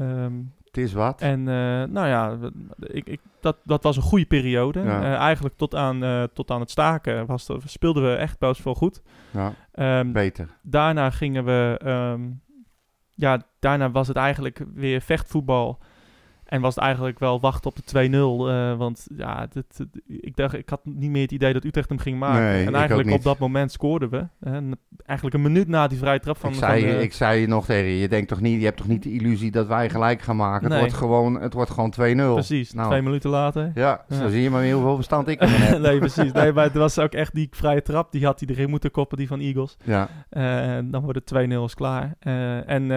ehm, Het is wat. en eh, nou ja, ik, ik, dat, dat was een goede periode. Ja. Eh, eigenlijk tot aan, eh, tot aan het staken was, de- speelden we echt best wel goed. Ja, Ehm, beter. daarna gingen we... ehm, ja, daarna was het eigenlijk weer vechtvoetbal. En was het eigenlijk wel wachten op de 2-0. eh, want ja, dit, ik, dacht, ik had niet meer het idee dat Utrecht hem ging maken. Nee, en eigenlijk op dat moment scoorden we. En eigenlijk een minuut na die vrije trap van... ik, zei, van, ik zei je nog tegen je, je, denkt toch niet, je hebt toch niet de illusie dat wij gelijk gaan maken. Nee. Het wordt gewoon, het wordt gewoon 2-0. Precies, Nou. twee minuten later. Ja, zo Ja. zie je maar weer hoeveel verstand ik heb. nee, precies. Nee, maar het was ook echt die vrije trap. Die had hij erin moeten koppen, die van Eagles. Ja, Eh, dan wordt het 2-0 is klaar. Eh, en,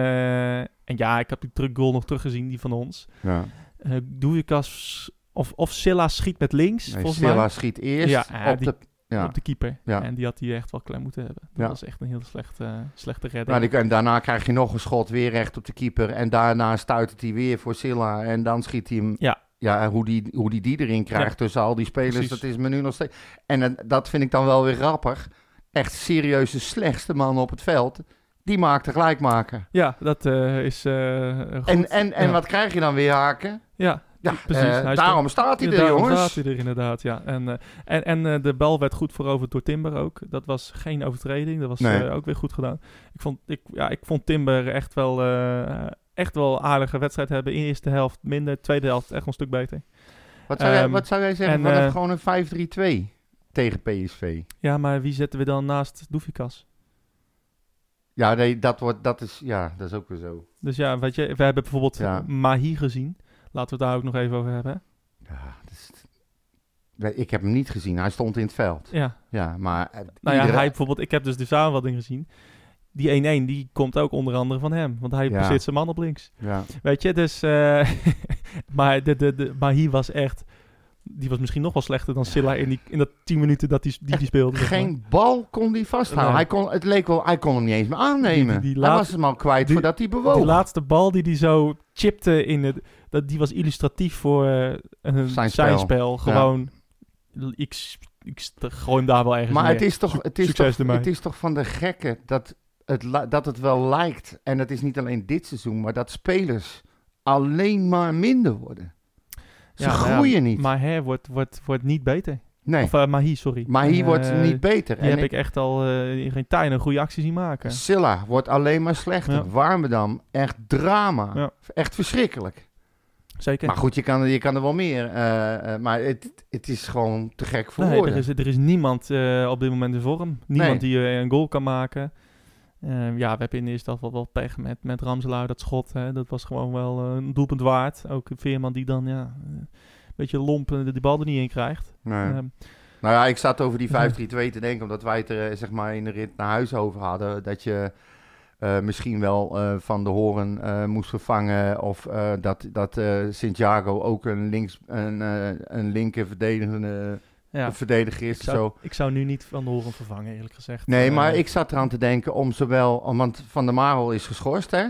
en ja, ik heb die terug goal nog teruggezien, die van ons. ja. Uh, Doevikas of, of Silla schiet met links, Nee, volgens Silla mij. schiet eerst Ja, op die- de... Ja. Op de keeper. Ja. En die had hij echt wel klem moeten hebben. Dat Ja. was echt een heel slechte, slechte redding. Nou, die- en daarna krijg je nog een schot weer recht op de keeper. En daarna stuit hij weer voor Silla. En dan schiet hij hem... Ja. Ja, hoe die, hoe die die erin krijgt tussen al die spelers, Precies. dat is me nu nog steeds... En eh, dat vind ik dan wel weer grappig. Echt serieus de slechtste man op het veld. Die maakt de gelijkmaker. Ja, dat eh, is eh, goed. En, en, en Ja. wat krijg je dan weer, Haken? ja, Ja, precies. eh, daarom staat hij er, daarom jongens. staat hij er inderdaad, ja. En, en, en de bal werd goed veroverd door Timber ook. Dat was geen overtreding, dat was Nee. ook weer goed gedaan. Ik vond, ik, ja, ik vond Timber echt wel, echt wel een aardige wedstrijd hebben. In de eerste helft minder, tweede helft echt een stuk beter. Wat zou, jij, Ehm, wat zou jij zeggen en, gewoon een 5-3-2 tegen PSV? Ja, maar wie zetten we dan naast Doefikas? Ja, nee, dat, wordt, dat, is, ja, dat is ook weer zo. Dus ja, weet je, we hebben bijvoorbeeld Ja. Mahi gezien. Laten we het daar ook nog even over hebben. Ja, ik heb hem niet gezien. Hij stond in het veld. Ja, Ja, maar... eh, nou ja, hij bijvoorbeeld, ik heb dus de samenvatting gezien. Die 1-1, die komt ook onder andere van hem. Want hij Ja. passeert zijn man op links. Ja. Weet je, dus... eh, maar de, de, de, Mahi was echt die was misschien nog wel slechter dan Silla in, die, in dat 10 minuten dat die, die, die speelde. zeg maar. Geen bal kon hij vasthouden. Nee. Hij kon, het leek wel, hij kon hem niet eens meer aannemen. Die- die hij laat- was hem al kwijt die- voordat hij bewoog. Die laatste bal die hij zo chipte in het, dat, die was illustratief voor eh, een Zijn zijn spel. Gewoon, ik, ik gooi hem daar wel ergens maar het is, toch, het, is Succes toch, het is toch van de gekken dat het, dat het wel lijkt. En het is niet alleen dit seizoen, maar dat spelers alleen maar minder worden. Ze Ja, maar ja, groeien niet. Maher wordt, wordt, wordt niet beter. nee, Of uh, Mahi, sorry. maar hier Eh, wordt niet beter. Die En heb ik- ik echt al eh, in geen tijd een goede actie zien maken. Silla wordt alleen maar slechter. Ja. Warmerdam, echt drama. Ja. Echt verschrikkelijk. Zeker. Maar goed, je kan, je kan er wel meer. maar het, het is gewoon te gek voor Nee, woorden. er, is, er is niemand op dit moment in vorm. Niemand Nee. die een goal kan maken. Eh, ja, we hebben in de eerste helft wel, wel pech met, met Ramselaar, dat schot. Hè, dat was gewoon wel eh, een doelpunt waard. Ook Veerman die dan ja, eh, een beetje lomp eh, die bal er niet in krijgt. Nee. Ehm, Nou ja, ik zat over die Ja. 5-3-2 te denken, omdat wij het er zeg maar in de rit naar huis over hadden. Dat je misschien wel Van de Horen moest vervangen. Of dat, dat Santiago ook een, links, een, een linker verdedigende ja, verdediger is. ik, zou, Zo. ik zou nu niet Van de Horen vervangen, eerlijk gezegd. Nee, Eh, maar ik zat eraan te denken om zowel... Want Van der Marel is geschorst, hè?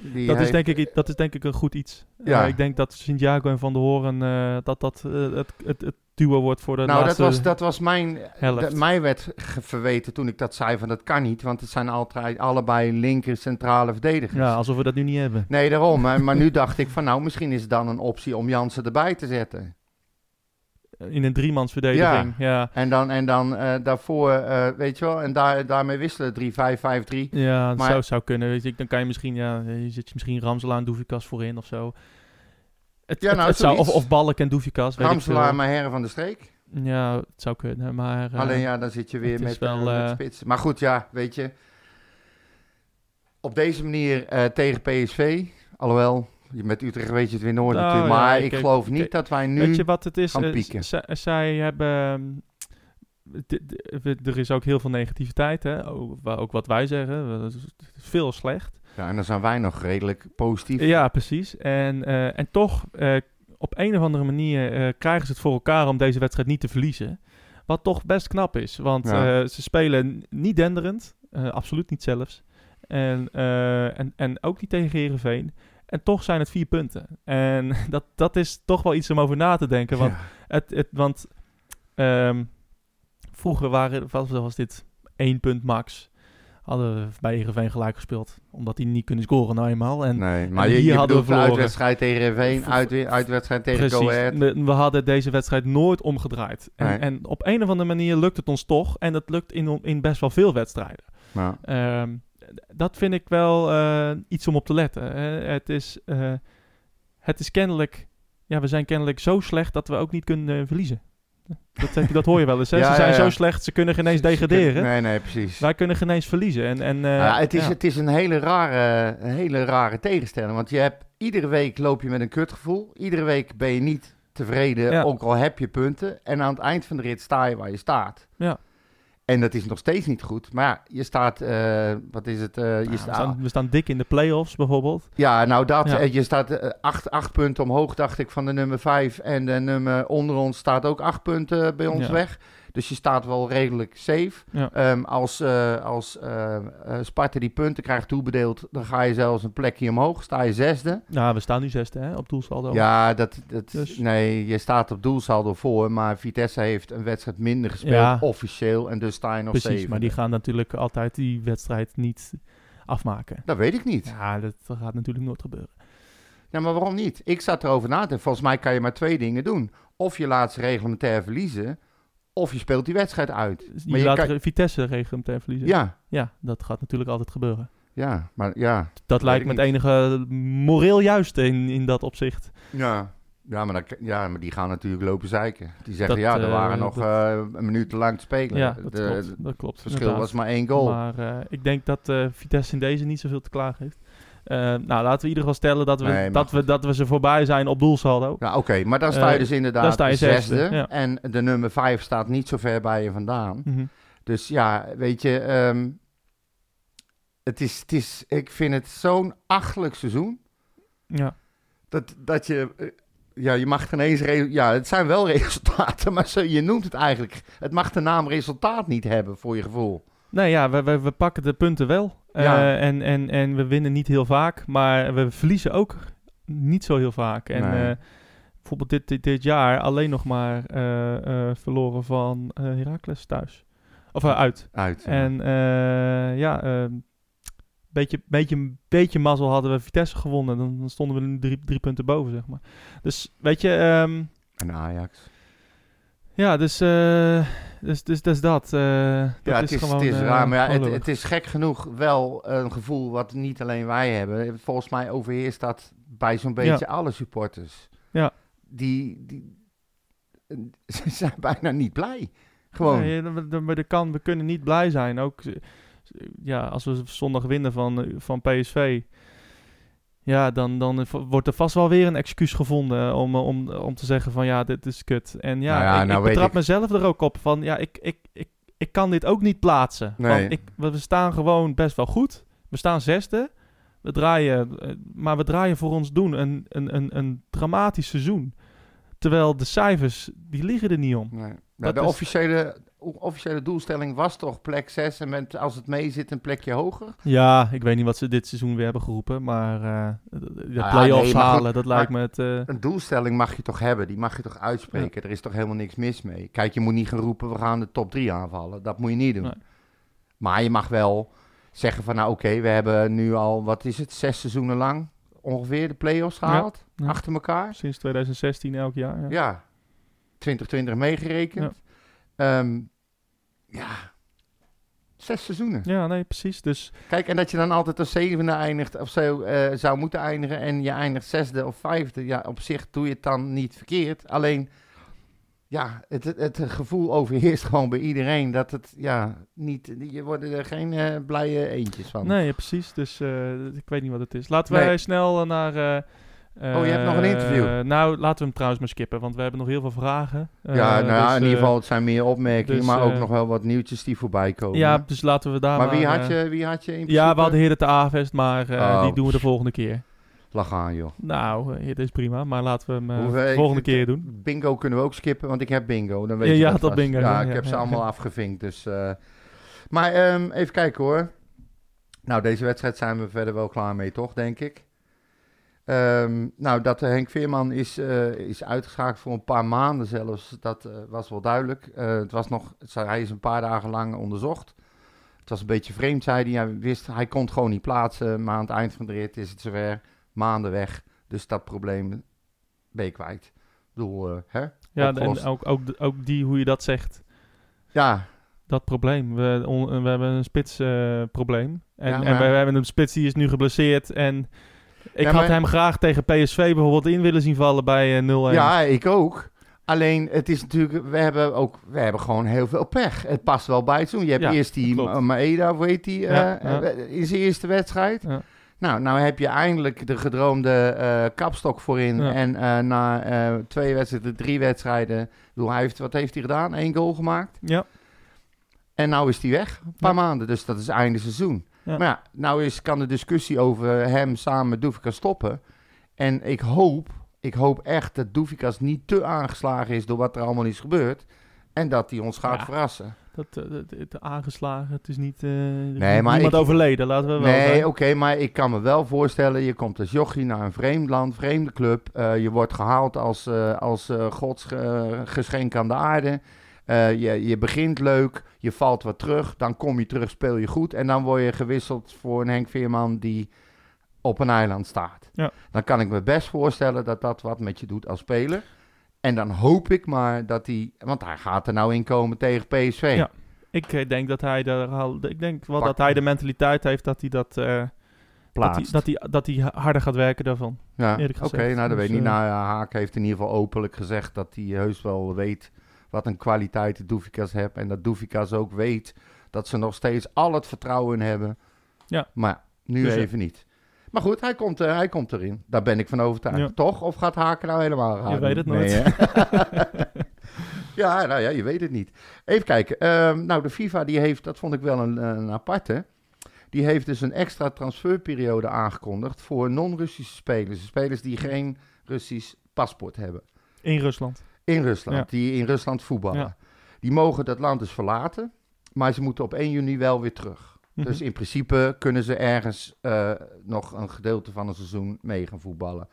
Die dat, is denk ik, dat is denk ik een goed iets. Ja. Eh, ik denk dat Santiago en Van der Horen eh, dat dat het, het, het duo wordt voor de Nou, dat was, dat was mijn... dat- mij werd verweten toen ik dat zei van dat kan niet. Want het zijn altijd allebei linker centrale verdedigers. Ja, alsof we dat nu niet hebben. Nee, daarom. Maar, maar nu dacht ik van nou, misschien is het dan een optie om Jansen erbij te zetten. In een driemansverdediging, ja. En dan, en dan eh, daarvoor, eh, weet je wel, en daar, daarmee wisselen 3-5-5-3. Ja, dat Maar- zou, zou kunnen. Weet je, dan kan je misschien, ja, je zit je misschien Ramselaar en Doevikas voorin of zo. Het, Ja, nou, het zou, of, of Balk en Doevikas, ik veel. maar Herren van de Streek. Ja, het zou kunnen, maar... eh, Alleen ja, dan zit je weer met, wel, met spits. Maar goed, ja, weet je. Op deze manier tegen PSV, alhoewel, met Utrecht weet je het weer nooit Nou, natuurlijk. Maar ik- geloof niet dat wij nu... Weet je wat het is? gaan Eh, pieken. zij hebben... ehm, Er is ook heel veel negativiteit, hè? Ook, wa- ook wat wij zeggen. Veel slecht. Ja, en dan zijn wij nog redelijk positief. Ja, precies. En, eh, en toch, eh, op een of andere manier krijgen ze het voor elkaar om deze wedstrijd niet te verliezen. Wat toch best knap is. Want Ja. ze spelen niet denderend. absoluut niet zelfs. En, en, en ook niet tegen Heerenveen. En toch zijn het vier punten. En dat, dat is toch wel iets om over na te denken. Want, Ja. het, het, want ehm, vroeger waren, was, was dit één punt max. Hadden we bij Heerenveen gelijk gespeeld. Omdat die niet kunnen scoren nou eenmaal. En Nee, maar en je, hier je hadden we verloren. uitwedstrijd tegen Heerenveen, uit, uitwedstrijd tegen Precies. Go Ahead. We, we hadden deze wedstrijd nooit omgedraaid. En, Nee. en op een of andere manier lukt het ons toch. En dat lukt in, in best wel veel wedstrijden. Ja. Ehm, dat vind ik wel eh, iets om op te letten. hè. het, is, eh, het is kennelijk... Ja, we zijn kennelijk zo slecht dat we ook niet kunnen eh, verliezen. Dat, heb dat hoor je wel eens. Hè? Ja, ze zijn ja, ja. zo slecht, ze kunnen geen eens degraderen. Nee, nee, precies. Wij kunnen geen eens verliezen. En, en, ja, het, is, het is een hele rare, een hele rare tegenstelling. Want je hebt, iedere week loop je met een kutgevoel. Iedere week ben je niet tevreden, ook al heb je punten. En aan het eind van de rit sta je waar je staat. Ja. En dat is nog steeds niet goed. Maar ja, je staat, eh, wat is het? eh, je Nou, we, staat, staan, we staan dik in de play-offs bijvoorbeeld. ja, nou dat. Ja. eh, Je staat acht, acht punten omhoog, dacht ik, van de nummer vijf. En de nummer onder ons staat ook acht punten bij ons Ja. weg. Dus je staat wel redelijk safe. Ja. Ehm, als eh, als eh, eh, Sparta die punten krijgt toebedeeld, dan ga je zelfs een plekje omhoog. Sta je zesde. Nou, we staan nu zesde hè, op doelsaldo. Ja, dat, dat, Dus- nee, je staat op doelsaldo voor, maar Vitesse heeft een wedstrijd minder gespeeld, Ja. officieel. En dus sta je nog Precies, zevende. maar die gaan natuurlijk altijd die wedstrijd niet afmaken. Dat weet ik niet. Ja, dat, dat gaat natuurlijk nooit gebeuren. Ja, maar waarom niet? Ik zat erover na te denken. Volgens mij kan je maar twee dingen doen. Of je laat ze reglementair verliezen, of je speelt die wedstrijd uit. Dus Maar je laat kan- Vitesse reglementair verliezen. Ja, ja, dat gaat natuurlijk altijd gebeuren. ja, maar ja. Dat lijkt me het enige moreel juist in, in dat opzicht. Ja. Ja maar, dat, ja, maar die gaan natuurlijk lopen zeiken. Die zeggen, Dat, ja, er eh, waren nog dat- eh, een minuut te lang te spelen. Ja, dat De- klopt. Dat klopt Het verschil inderdaad. was maar één goal. Maar eh, ik denk dat eh, Vitesse in deze niet zoveel te klagen heeft. Eh, nou, laten we in ieder geval stellen dat we, Nee, dat we, dat we ze voorbij zijn op doelsaldo. Ja, oké, maar dan sta je Eh, dus inderdaad sta je zesde. zesde, ja. En de nummer vijf staat niet zo ver bij je vandaan. Mhm. Dus ja, weet je, ehm, het is, het is, ik vind het zo'n achtelijk seizoen. Ja. Dat, dat je, eh, Ja, je mag geen eens... Ja, het zijn wel resultaten, maar zo, je noemt het eigenlijk... Het mag de naam resultaat niet hebben, voor je gevoel. Nee, ja, we, we, we pakken de punten wel. Ja. Eh, en, en, en we winnen niet heel vaak, maar we verliezen ook niet zo heel vaak. En Nee. eh, bijvoorbeeld dit, dit, dit jaar alleen nog maar eh, verloren van Heracles thuis. Of uit. Uit. ja. En ja, een beetje, beetje, beetje mazzel hadden we Vitesse gewonnen. Dan, dan stonden we nu drie, drie punten boven, zeg maar. Dus weet je, ehm, En Ajax. ja, dus, dus, dus, dus dat. eh, dat ja, het is, gewoon, het is eh, raar, maar ja, het, het is gek genoeg wel een gevoel wat niet alleen wij hebben. Volgens mij overheerst dat bij zo'n beetje alle supporters. Ja. Die, die ze zijn bijna niet blij. Gewoon. Nee, maar dat kan, we kunnen niet blij zijn. Ook eh, ja, als we zondag winnen van, eh, van PSV. Ja, dan, dan eh, wordt er vast wel weer een excuus gevonden om, eh, om, om te zeggen van ja, dit is kut. En ja, Nou ja, ik, nou ik betrap ik- mezelf er ook op van ja, ik, ik, ik, ik kan dit ook niet plaatsen. Nee. Want ik, we staan gewoon best wel goed. We staan zesde. We draaien, eh, maar we draaien voor ons doen een, een, een, een dramatisch seizoen. Terwijl de cijfers, die liggen er niet om. Nee. Nou, Dat de is- officiële, officiële doelstelling was toch plek 6 en met, als het mee zit een plekje hoger? Ja, ik weet niet wat ze dit seizoen weer hebben geroepen, maar eh, de, ja, play-offs nee, maar goed, halen, dat lijkt me het... eh, Een doelstelling mag je toch hebben, die mag je toch uitspreken. Er is toch helemaal niks mis mee. Kijk, je moet niet gaan roepen, we gaan de top 3 aanvallen. Dat moet je niet doen. Nee. Maar je mag wel zeggen van, nou oké, we hebben nu al, wat is het, zes seizoenen lang ongeveer de play-offs gehaald. ja. Achter elkaar. sinds 2016 elk jaar. Ja. Ja. 2020 meegerekend. Ja. Ja. Zes seizoenen. Ja, nee, precies. Dus Kijk, en dat je dan altijd als zevende eindigt of zo eh, zou moeten eindigen en je eindigt zesde of vijfde. Ja, op zich doe je het dan niet verkeerd. Alleen, ja, het, het, het gevoel overheerst gewoon bij iedereen dat het, ja, niet, je worden er geen eh, blije eentjes van. nee, precies. Dus eh, ik weet niet wat het is. Laten wij Nee. snel eh, naar... eh, Oh, je hebt nog een eh, interview. nou, laten we hem trouwens maar skippen, want we hebben nog heel veel vragen. ja, Eh, nou ja, dus, in ieder eh, geval, het zijn meer opmerkingen, dus, maar ook eh, nog wel wat nieuwtjes die voorbij komen. Ja, dus laten we daar maar wie maar, had, eh, je, wie had je in Ja, principe? we hadden Hidden te Avest, maar eh, Oh. die doen we de volgende keer. Lach aan, joh. Nou, eh, dit is prima, maar laten we hem eh, Hoeveel- de ik- volgende keer doen. Bingo kunnen we ook skippen, want ik heb bingo. Dan weet Ja, je je dat had bingo, Ja, ja, ik ja, heb ze ja. allemaal afgevinkt. Dus, eh. Maar ehm, even kijken hoor. Nou, deze wedstrijd zijn we verder wel klaar mee, toch, denk ik. Ehm, nou, dat Henk Veerman is, eh, is uitgeschakeld voor een paar maanden zelfs, dat eh, was wel duidelijk. Eh, het was nog, het- hij is een paar dagen lang onderzocht. Het was een beetje vreemd, zei hij. Hij wist, hij kon het gewoon niet plaatsen, maar aan het eind van de rit is het zover. Maanden weg, dus dat probleem ben je kwijt. Ik bedoel, hè? Ja, opgelost. en ook, ook, ook die, hoe je dat zegt, Ja, dat probleem. We, on- we hebben een spitsprobleem. probleem en, Ja, en we hebben een spits die is nu geblesseerd. En ik Ja, had maar- hem graag tegen PSV bijvoorbeeld in willen zien vallen bij eh, 0-1. Ja, ik ook. Alleen, het is natuurlijk, we hebben ook, we hebben gewoon heel veel pech. Het past wel bij het seizoen. Je hebt Ja, eerst die klopt. Maeda, hoe heet die, Ja, eh, eh, in zijn eerste wedstrijd. Nou, nou heb je eindelijk de gedroomde eh, kapstok voorin. En eh, na eh, twee wedstrijden, drie wedstrijden, bedoel, hij heeft, wat heeft hij gedaan? Eén goal gemaakt. Ja. En nou is hij weg, een paar maanden. Dus dat is einde seizoen. Ja. Maar ja, nou is, kan de discussie over hem samen met Doefikas stoppen. En ik hoop, ik hoop echt dat Doefikas niet te aangeslagen is door wat er allemaal is gebeurd. En dat hij ons gaat Ja. verrassen. Dat, eh, dat, het aangeslagen, het is niet, Nee, maar niemand ik- overleden, laten we wel Nee, oké, maar ik kan me wel voorstellen, je komt als jochie naar een vreemd land, vreemde club. eh, je wordt gehaald als, eh, als eh, gods eh, geschenk aan de aarde. Eh, je, je begint leuk, je valt wat terug, dan kom je terug, speel je goed. En dan word je gewisseld voor een Henk Veerman die op een eiland staat. Ja. Dan kan ik me best voorstellen dat dat wat met je doet als speler. En dan hoop ik maar dat hij, want hij gaat er nou in komen tegen PSV. Ja. Ik eh, denk dat hij al, ik denk wel Pak. dat hij de mentaliteit heeft dat hij dat, eh, dat, hij, Plaatst. dat, hij, dat hij harder gaat werken daarvan. Ja, oké, nou dat Dus, weet ik niet. Nou ja, Haak heeft in ieder geval openlijk gezegd dat hij heus wel weet wat een kwaliteit de Doefikas heeft. En dat Doefikas ook weet dat ze nog steeds al het vertrouwen in hebben. Ja. Maar nu Dus, eh, even niet. Maar goed, hij komt, eh, hij komt erin. Daar ben ik van overtuigd. Ja. Toch? Of gaat Haken nou helemaal gaan? Je weet het nooit. ja, nou ja, je weet het niet. Even kijken. Ehm, nou, de FIFA die heeft, dat vond ik wel een, een aparte. Die heeft dus een extra transferperiode aangekondigd voor non-Russische spelers. Spelers die geen Russisch paspoort hebben. In Rusland. In Rusland, Ja. die in Rusland voetballen. Ja. Die mogen dat land dus verlaten, maar ze moeten op 1 juni wel weer terug. Mhm. Dus in principe kunnen ze ergens eh, nog een gedeelte van een seizoen mee gaan voetballen.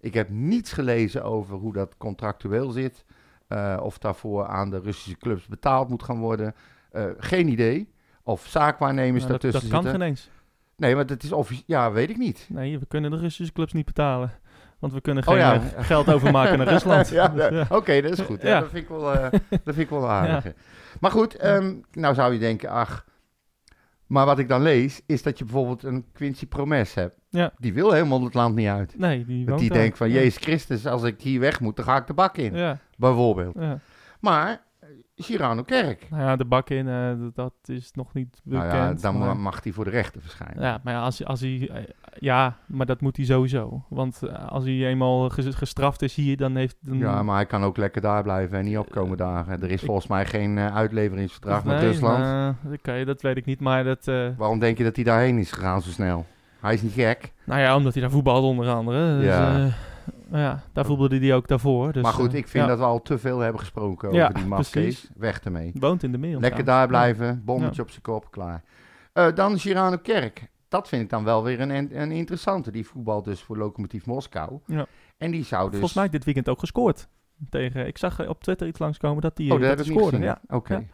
Ik heb niets gelezen over hoe dat contractueel zit. eh, of daarvoor aan de Russische clubs betaald moet gaan worden. Eh, geen idee. Of zaakwaarnemers Nou, dat, daartussen dat kan zitten. geen eens. Nee, maar dat is. Ja, weet ik niet. Nee, we kunnen de Russische clubs niet betalen. Want we kunnen Oh geen ja. eh, geld overmaken naar Rusland. ja, Dus. Oké, dat is goed. Ja. Dat, vind ik wel, eh, dat vind ik wel aardig. Maar goed, ehm, nou zou je denken, ach. Maar wat ik dan lees, is dat je bijvoorbeeld een Quincy Promes hebt. Ja. Die wil helemaal het land niet uit. Nee, die Want woont die denkt van. Jezus Christus, als ik hier weg moet, dan ga ik de bak in. Bijvoorbeeld. ja. Maar, Girano Kerk. Nou ja, de bak in, eh, dat- is nog niet Nou bekend. ja, dan maar- mag hij voor de rechter verschijnen. Ja, maar ja, als, als hij, eh, ja, maar dat moet hij sowieso. Want eh, als hij eenmaal ges- gestraft is hier, dan heeft... Dan, Ja, maar hij kan ook lekker daar blijven en niet opkomen dagen. Er is volgens mij geen uitleveringsverdrag met Nee, Rusland. oké, dat weet ik niet, maar dat... Waarom denk je dat hij daarheen is gegaan zo snel? Hij is niet gek. nou ja, omdat hij daar voetbalde onder andere. Dus, Ja. Ja. ja, daar voetbalde hij ook daarvoor. Dus, maar goed, eh, ik vind ja. dat we al te veel hebben gesproken over Ja, die mafkees. Weg ermee. Woont in de mail. Lekker daar blijven, bommetje op zijn kop, klaar. Eh, dan Girano Kerk. Dat vind ik dan wel weer een, een interessante. Die voetbalt dus voor Lokomotief Moskou. Ja. En die zou dus... Volgens mij dit weekend ook gescoord. Tegen, ik zag op Twitter iets langskomen dat hij Oh, dat dat scoorde. Ja. Oké.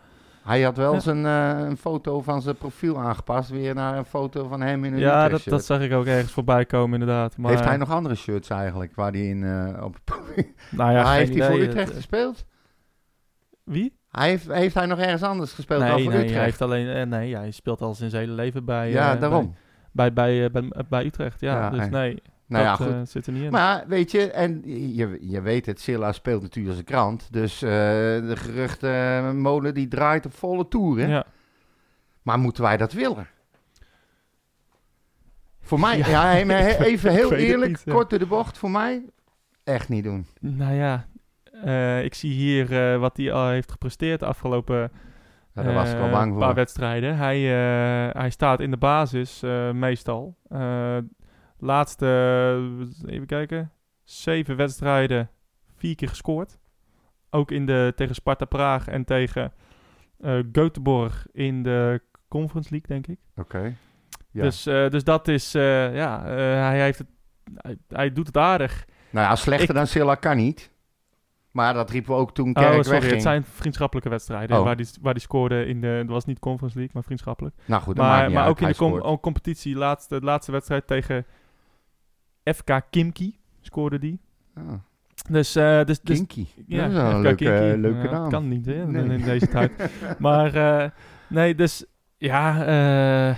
Hij had wel Ja. zijn, eh, een foto van zijn profiel aangepast. Weer naar een foto van hem in een Ja, dat, dat zag ik ook ergens voorbij komen inderdaad. Maar, Heeft hij nog andere shirts eigenlijk? Waar hij in... eh, op... Nou ja, geen heeft hij voor. Utrecht Het- gespeeld? Wie? Hij heeft, heeft hij nog ergens anders gespeeld dan Nee, voor nee, Utrecht? hij heeft alleen, eh, nee, hij speelt al zijn hele leven bij, ja, daarom. bij, bij, bij, Utrecht. Ja, Ja, dus nee, nou ja, goed. eh, zit er niet in. Maar weet je, en je, je weet het, Silla speelt natuurlijk als een krant. Dus eh, de geruchtenmolen die draait op volle toeren. ja. Maar moeten wij dat willen? Voor mij, ja, even heel eerlijk, niet, ja. kort door de bocht, voor mij echt niet doen. Nou ja, eh, ik zie hier eh, wat hij al heeft gepresteerd de afgelopen Ja, daar was ik wel eh, bang paar voor. wedstrijden. Hij, eh, hij staat in de basis eh, meestal. Laatste, eh, even kijken, zeven wedstrijden, vier keer gescoord. Ook in de, tegen Sparta Praag en tegen eh Göteborg in de Conference League, denk ik. Oké. Ja. Dus, eh, dus dat is, ja, hij, heeft het, hij, hij doet het aardig. Nou ja, slechter ik- dan Silla kan niet. Maar dat riepen we ook toen Oh, Kerk sorry, wegging. het zijn vriendschappelijke wedstrijden Oh. waar, die, waar die scoorde in de, het was niet Conference League, maar vriendschappelijk. Nou goed, Maar, maar ook in de com- ook competitie, laatste, de laatste wedstrijd tegen FK Kimki scoorde die. Ah, Dus, eh dus, dus Kinky. ja, dat is wel een FK leuke, Ja, naam. Kan niet, hè, in- Nee. in deze tijd. maar eh, nee, dus ja, eh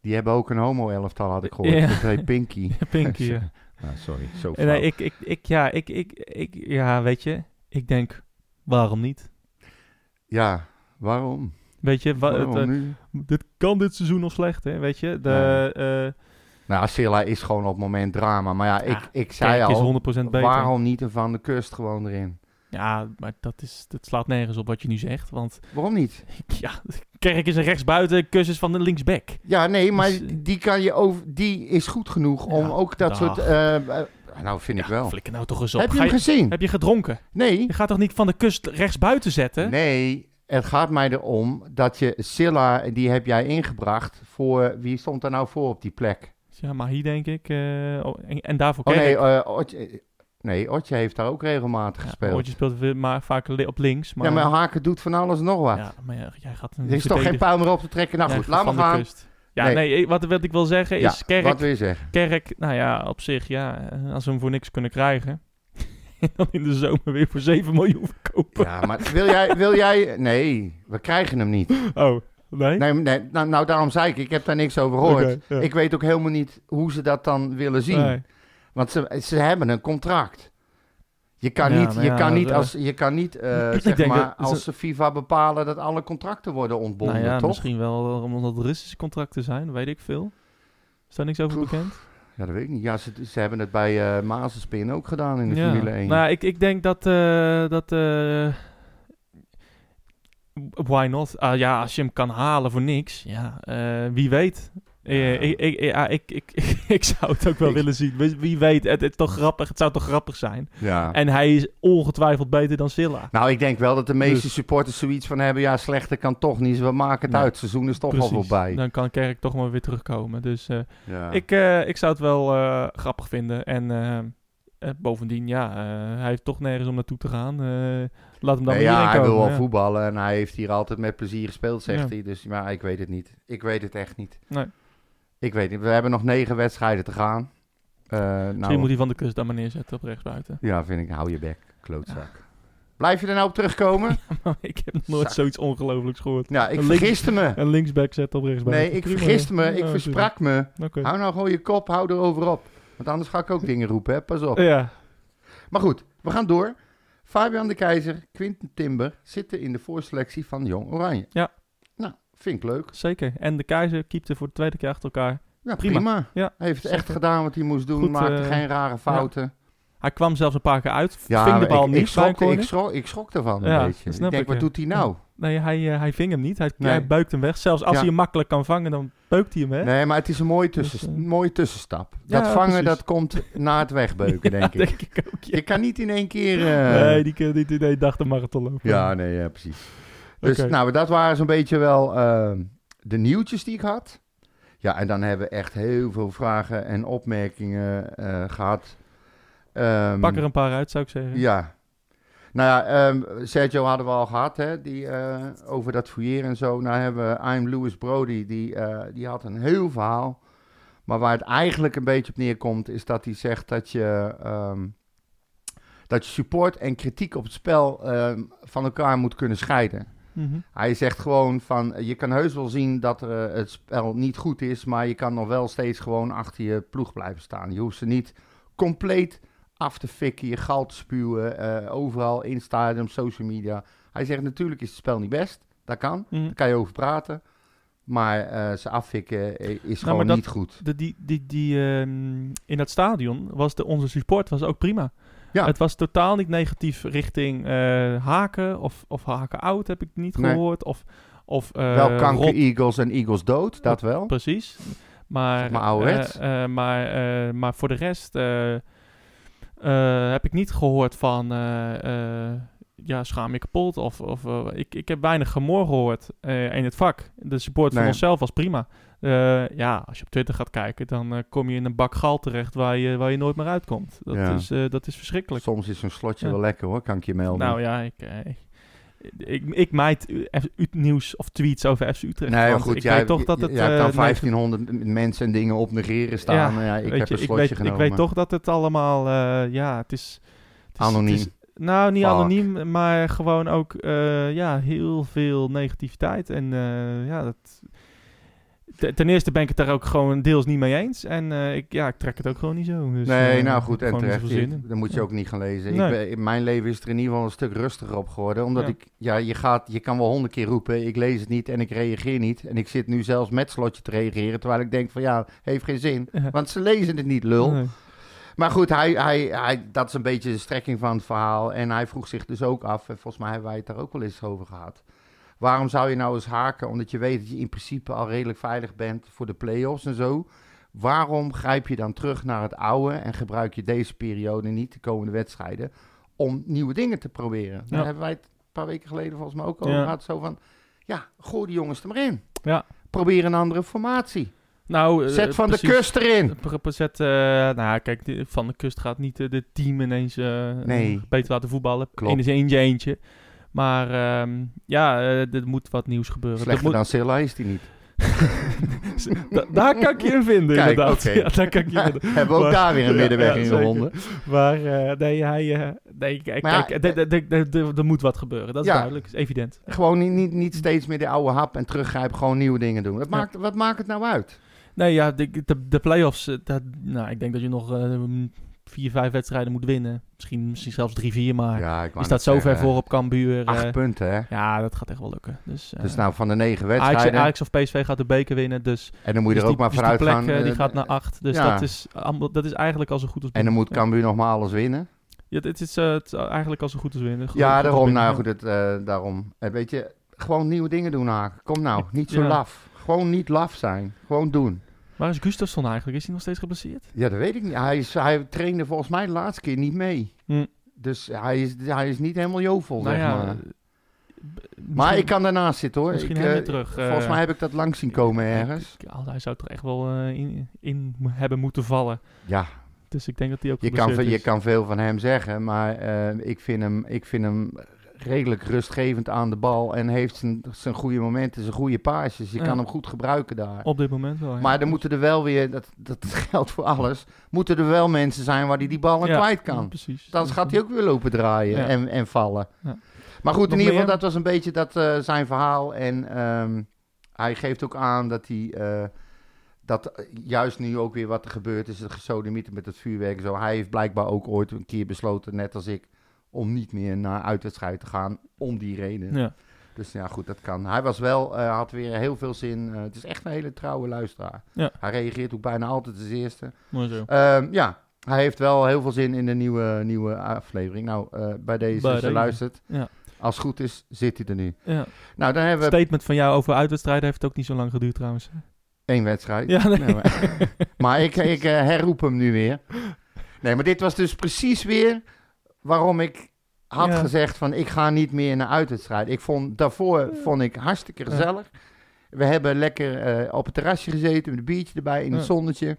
Die hebben ook een homo-elftal, had ik gehoord. Ja. Dat heet Pinky. Pinky. ja. Nou, sorry, zo nee, ik, ik, ik, ja, ik, ik, ik, ja, weet je, ik denk, waarom niet? Ja, waarom? Weet je, wa- het, eh, dit kan dit seizoen nog slecht, hè? Weet je, de, eh Nou, Silla is gewoon op het moment drama. Maar ja, ik, ik zei Kerk is al, 100% beter. waarom niet een Van de Kust gewoon erin? Ja, maar dat, is, dat slaat nergens op wat je nu zegt. Want Waarom niet? ja, Kerk is een rechtsbuiten, Kus is van de linksback. Ja, nee, maar Dus, eh, die, kan je over, die is goed genoeg om Ja, ook dat dag. soort... eh, eh, nou, vind ik wel. Flikker nou toch eens op. Heb je Ga hem gezien? heb je gedronken? Nee. Je gaat toch niet van de kust rechtsbuiten zetten? Nee, het gaat mij erom dat je Silla, die heb jij ingebracht voor... Wie stond daar nou voor op die plek? Ja, maar hier denk ik. eh, oh, en, en daarvoor Oh nee, eh, Otje, nee, Otje heeft daar ook regelmatig Ja, gespeeld. Oortje speelt maar vaak li- op links. Maar, ja, maar Haken doet van alles nog wat. ja, maar ja, jij gaat een er is toch geen pijl meer op te trekken? Nou jij goed, laat maar gaan. kust. Ja, Nee. wat, wat ik wil zeggen Ja, is Kerk, wat wil je zeggen? Kerk, nou ja, op zich, ja, als we hem voor niks kunnen krijgen. en dan in de zomer weer voor 7 miljoen verkopen. Ja, maar wil jij, wil jij... Nee, we krijgen hem niet. Oh, nee? Nee, nee nou, nou, daarom zei ik, ik heb daar niks over gehoord. Ja. Ik weet ook helemaal niet hoe ze dat dan willen zien. Nee. Want ze, ze hebben een contract. Je kan Ja, niet, je ja, kan niet, dat, als, je kan niet eh, Ik zeg maar, dat- als FIFA bepalen dat alle contracten worden ontbonden, Nou ja, toch? misschien wel omdat het Russische contracten zijn, weet ik veel. Is daar niks over Oef. bekend? Ja, dat weet ik niet. Ja, ze, ze hebben het bij uh, Mazenspin ook gedaan in de. Formule 1. Nou, ik, ik denk dat... eh, dat eh, why not? Ah, ja, als je hem kan halen voor niks, ja, eh, wie weet. Eh, ik, ik, ja, ik, ik, ik zou het ook wel willen zien. Wie, weet, het, is toch grappig, het zou toch grappig zijn. Ja. En hij is ongetwijfeld beter dan Silla. Nou, ik denk wel dat de meeste Dus- supporters zoiets van hebben. Ja, slechter kan toch niet. We maken het Nee. uit. Het seizoen is toch al Precies. voorbij. Dan kan Kerk toch maar weer terugkomen. Dus eh, Ja. ik, ik zou het wel grappig vinden. En eh, bovendien, ja, eh, hij heeft toch nergens om naartoe te gaan. Eh, laat hem dan Nee, ja, hij wil wel ja. voetballen en hij heeft hier altijd met plezier gespeeld, zegt Ja. hij. Dus maar ik weet het niet. Ik weet het echt niet. Nee. Ik weet niet. We hebben nog negen wedstrijden te gaan. Nou, Misschien moet hij van de kust daar maar neerzetten op rechtsbuiten. Ja, vind ik. Hou je bek, klootzak. Blijf je er nou op terugkomen? ik heb nog nooit Zak. zoiets ongelooflijks gehoord. Ja, ik links- vergiste me. Een linksback zetten op rechtsbuiten. Nee, ik Prima, vergiste me. Ik versprak me. Hou nou gewoon je kop, hou erover op. Want anders ga ik ook dingen roepen, hè? Pas op. Ja, Maar goed, we gaan door. Fabian de Keizer, Quinten Timber zitten in de voorselectie van Jong Oranje. Ja. Nou, vind ik leuk. zeker. En de keizer keepte voor de tweede keer achter elkaar. Ja, Prima. prima. Ja, Hij heeft zeker. echt gedaan wat hij moest doen. Goed, maakte eh, geen rare fouten. Hij kwam zelfs een paar keer uit. Ja, ving de bal ik, niet ik, schrok, ik, schrok, ik schrok ervan Ja, een beetje. Ik denk, ik, wat doet hij nou? Nee, hij, eh, hij ving hem niet. Hij, Nee. hij beukt hem weg. Zelfs als Ja. hij hem makkelijk kan vangen, dan beukt hij hem weg. Nee, maar het is een mooie, tussen, Dus, eh, mooie tussenstap. ja, Dat vangen, precies. dat komt na het wegbeuken, denk ik. denk ik ook, ja. Je kan niet in één keer... eh, Nee, die, die, die, die dacht een marathon lopen. Ja, nee, ja, precies. Dus nou, dat waren zo'n beetje wel de nieuwtjes die ik had. Ja, en dan hebben we echt heel veel vragen en opmerkingen eh, gehad. Ehm, Pak er een paar uit, zou ik zeggen. Ja. Nou ja, ehm, Sergio hadden we al gehad, hè, die, eh, over dat fouilleren en zo. Nou hebben we I'm Louis Brody, die, eh, die had een heel verhaal. Maar waar het eigenlijk een beetje op neerkomt, is dat hij zegt dat je, ehm, dat je support en kritiek op het spel ehm, van elkaar moet kunnen scheiden. Mhm. Hij zegt gewoon van, je kan heus wel zien dat er, eh, het spel niet goed is, maar je kan nog wel steeds gewoon achter je ploeg blijven staan. Je hoeft ze niet compleet af te fikken, je gal te spuwen, eh, overal in stadium, social media. Hij zegt natuurlijk is het spel niet best, dat kan, Mhm. daar kan je over praten. Maar eh, ze affikken eh, is Nou, gewoon dat- niet goed. De, die, die, die, ehm, in dat stadion was de, onze support was ook prima. Ja. Het was totaal niet negatief richting haken of, of haken out, heb ik niet Nee. gehoord. Of, of, wel kanker rot- Eagles en Eagles dood, dat wel. Precies. Maar, Zeg maar maar, maar voor de rest eh, heb ik niet gehoord van... eh, eh, ja, schaam je kapot. Of, of, ik, ik heb weinig gemor gehoord eh, in het vak. De support van Nee. onszelf was prima. Ja, als je op Twitter gaat kijken, dan kom je in een bak gal terecht waar je, waar je nooit meer uitkomt. Dat, Ja. is, dat is verschrikkelijk. Soms is zo'n slotje Ja. wel lekker hoor, kan ik je melden. Nou ja, ik, ik, ik u- nieuws of tweets over FC Utrecht. Nee, maar goed, ik jij, weet toch dat het... jij eh, kan negen- 1500 mensen en dingen op negeren staan. Ja, ik weet heb je, een ik slotje weet, genomen. Ik weet toch dat het allemaal, eh, ja, het is... het is- Anoniem. het is- nou, niet Fuck. anoniem, maar gewoon ook, eh, ja, heel veel negativiteit. En ja, dat... te- Ten eerste ben ik het daar ook gewoon deels niet mee eens. En eh, ik, ja, ik trek het ook gewoon niet zo. Dus, nee, eh, nou goed, en terecht. ik- dan moet je Ja. ook niet gaan lezen. Ik ben, in mijn leven is er in ieder geval een stuk rustiger op geworden. Omdat Ja. ik, ja, je, gaat, je kan wel honderd keer roepen, ik lees het niet en ik reageer niet. En ik zit nu zelfs met slotje te reageren, terwijl ik denk van ja, heeft geen zin. Ja. Want ze lezen het niet, lul. Nee. Maar goed, hij, hij, hij, dat is een beetje de strekking van het verhaal. En hij vroeg zich dus ook af, en volgens mij hebben wij het daar ook wel eens over gehad. Waarom zou je nou eens haken, omdat je weet dat je in principe al redelijk veilig bent voor de play-offs en zo. Waarom grijp je dan terug naar het oude en gebruik je deze periode niet, de komende wedstrijden, om nieuwe dingen te proberen? Daar hebben wij het een paar weken geleden volgens mij ook over Ja. gehad. Zo van, ja, gooi die jongens er maar in. Ja. Probeer een andere formatie. Nou, eh, Zet van precies. de kust erin. Zet, eh, nou, kijk, de- van de kust gaat niet eh, de team ineens Nee. beter laten voetballen. Klopt. Eén is eentje, eentje. Maar ehm, ja, eh, er moet wat nieuws gebeuren. Slechter moet, dan Silla is die niet. Da- daar kan ik je in vinden, Kijk, inderdaad. oké. Ja, daar kan ik je vinden. Hebben we ook Maar- daar weer een middenweg ja, in gevonden. Maar nee, hij... nee, kijk, Maar ja, kijk, er- moet wat gebeuren. Dat is duidelijk. is evident. Gewoon niet, niet, niet steeds meer de oude hap en teruggrijpen, gewoon nieuwe dingen doen. Wat maakt, wat maakt het nou uit? Nee, ja, de, de, de play-offs... eh, Dat, nou, ik denk dat je nog eh, vier, vijf wedstrijden moet winnen. Misschien, misschien zelfs drie, vier, maar... Ja, je staat zo ver voor op Cambuur. Acht eh, punten, hè? ja, dat gaat echt wel lukken. Dus, eh, Dus nou, van de negen wedstrijden. Ajax of PSV gaat de beker winnen, dus... en dan moet je dus er ook die, maar dus vanuit die plek, gaan. eh, die eh, gaat naar acht. Dus ja. dat, is, dat is eigenlijk al zo goed als En dan moet. Cambuur nog maar alles winnen. Ja, dit is eh, het eigenlijk al zo goed als winnen. Goed- ja, als daarom. winnen, Nou ja. goed, het, eh, daarom. Eh, weet je, gewoon nieuwe dingen doen, Haken. Kom nou, niet zo Ja. laf. Gewoon niet laf zijn. Gewoon doen. Waar is Gustafsson eigenlijk? Is hij nog steeds geblesseerd? Ja, dat weet ik niet. Hij, is, hij trainde volgens mij de laatste keer niet mee. Hm. Dus hij is, hij is niet helemaal jovel, nou zeg ja, maar. eh, Maar ik kan daarnaast zitten hoor. misschien Ik, eh, terug, Volgens eh, mij heb ik dat langs zien komen ergens. Ik- Hij zou toch echt wel in, in hebben moeten vallen. Ja, Dus ik denk dat hij ook je kan, ve- je is. kan veel van hem zeggen. Maar ik, vind hem, ik vind hem redelijk rustgevend aan de bal. En heeft zijn, zijn goede momenten, zijn goede paasjes. Je Ja. kan hem goed gebruiken daar. Op dit moment wel, ja. Maar er moeten er wel weer, dat, dat geldt voor alles, moeten er wel mensen zijn waar hij die bal aan Ja, kwijt kan. precies. Dan gaat hij ook weer lopen draaien en, en vallen. Ja. Maar goed, in ieder geval, dat was een beetje dat, eh, zijn verhaal. En ehm, hij geeft ook aan dat hij, eh, dat eh, juist nu ook weer wat er gebeurd is, het gesodemieten met het vuurwerk en zo. Hij heeft blijkbaar ook ooit een keer besloten, net als ik, om niet meer naar uitwedstrijd te gaan, om die reden. Ja. Dus ja, goed, dat kan. Hij was wel, eh, had weer heel veel zin. Eh, het is echt een hele trouwe luisteraar. Ja. Hij reageert ook bijna altijd als eerste. Mooi zo. Ehm, ja, hij heeft wel heel veel zin in de nieuwe, nieuwe aflevering. Nou, eh, bij deze, Bij luistert. Ja. Als het goed is, zit hij er nu. Ja. Nou, dan hebben we Statement van jou over uitwedstrijden heeft ook niet zo lang geduurd trouwens. één wedstrijd. Ja, nee. Nee, maar maar ik, ik herroep hem nu weer. Nee, maar dit was dus precies weer waarom ik had Ja. gezegd van ik ga niet meer naar uitwedstrijd. Ik vond, daarvoor vond ik hartstikke gezellig. We hebben lekker eh, op het terrasje gezeten met een biertje erbij in het zonnetje.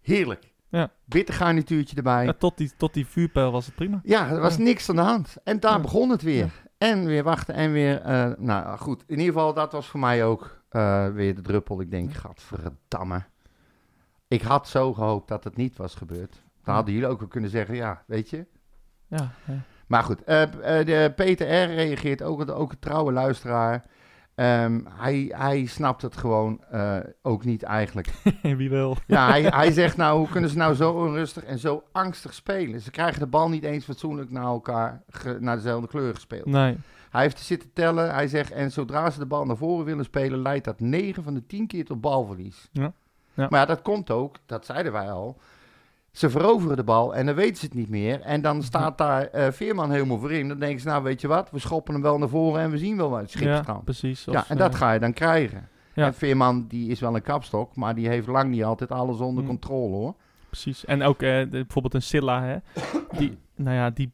Heerlijk. Ja. Bitter garnituurtje erbij. Ja, tot, die, tot die vuurpijl was het prima. Ja, er was Ja. niks aan de hand. En daar Ja. begon het weer. En weer wachten en weer... eh, nou goed, in ieder geval, dat was voor mij ook eh, weer de druppel. Ik denk, gadverdamme. Ik had zo gehoopt dat het niet was gebeurd. Dan hadden jullie ook wel kunnen zeggen, ja, weet je. Ja, ja. Maar goed, eh, eh, de Peter R. reageert ook, ook een trouwe luisteraar. Ehm, hij, hij snapt het gewoon eh, ook niet eigenlijk. wie wil. Ja, hij, hij zegt nou, hoe kunnen ze nou zo onrustig en zo angstig spelen? Ze krijgen de bal niet eens fatsoenlijk naar elkaar, ge- naar dezelfde kleur gespeeld. Nee. Hij heeft zitten tellen, hij zegt, en zodra ze de bal naar voren willen spelen, leidt dat 9 van de 10 keer tot balverlies. Ja. Ja. Maar ja, dat komt ook, dat zeiden wij al. Ze veroveren de bal en dan weten ze het niet meer. En dan staat daar eh, Veerman helemaal voor in. Dan denken ze, nou weet je wat, we schoppen hem wel naar voren en we zien wel waar het schip Ja, precies. Ja, en dat eh, ga je dan krijgen. Ja. En Veerman, die is wel een kapstok, maar die heeft lang niet altijd alles onder Mm. controle hoor. Precies. En ook eh, de- bijvoorbeeld een Silla, hè. Die, nou ja, die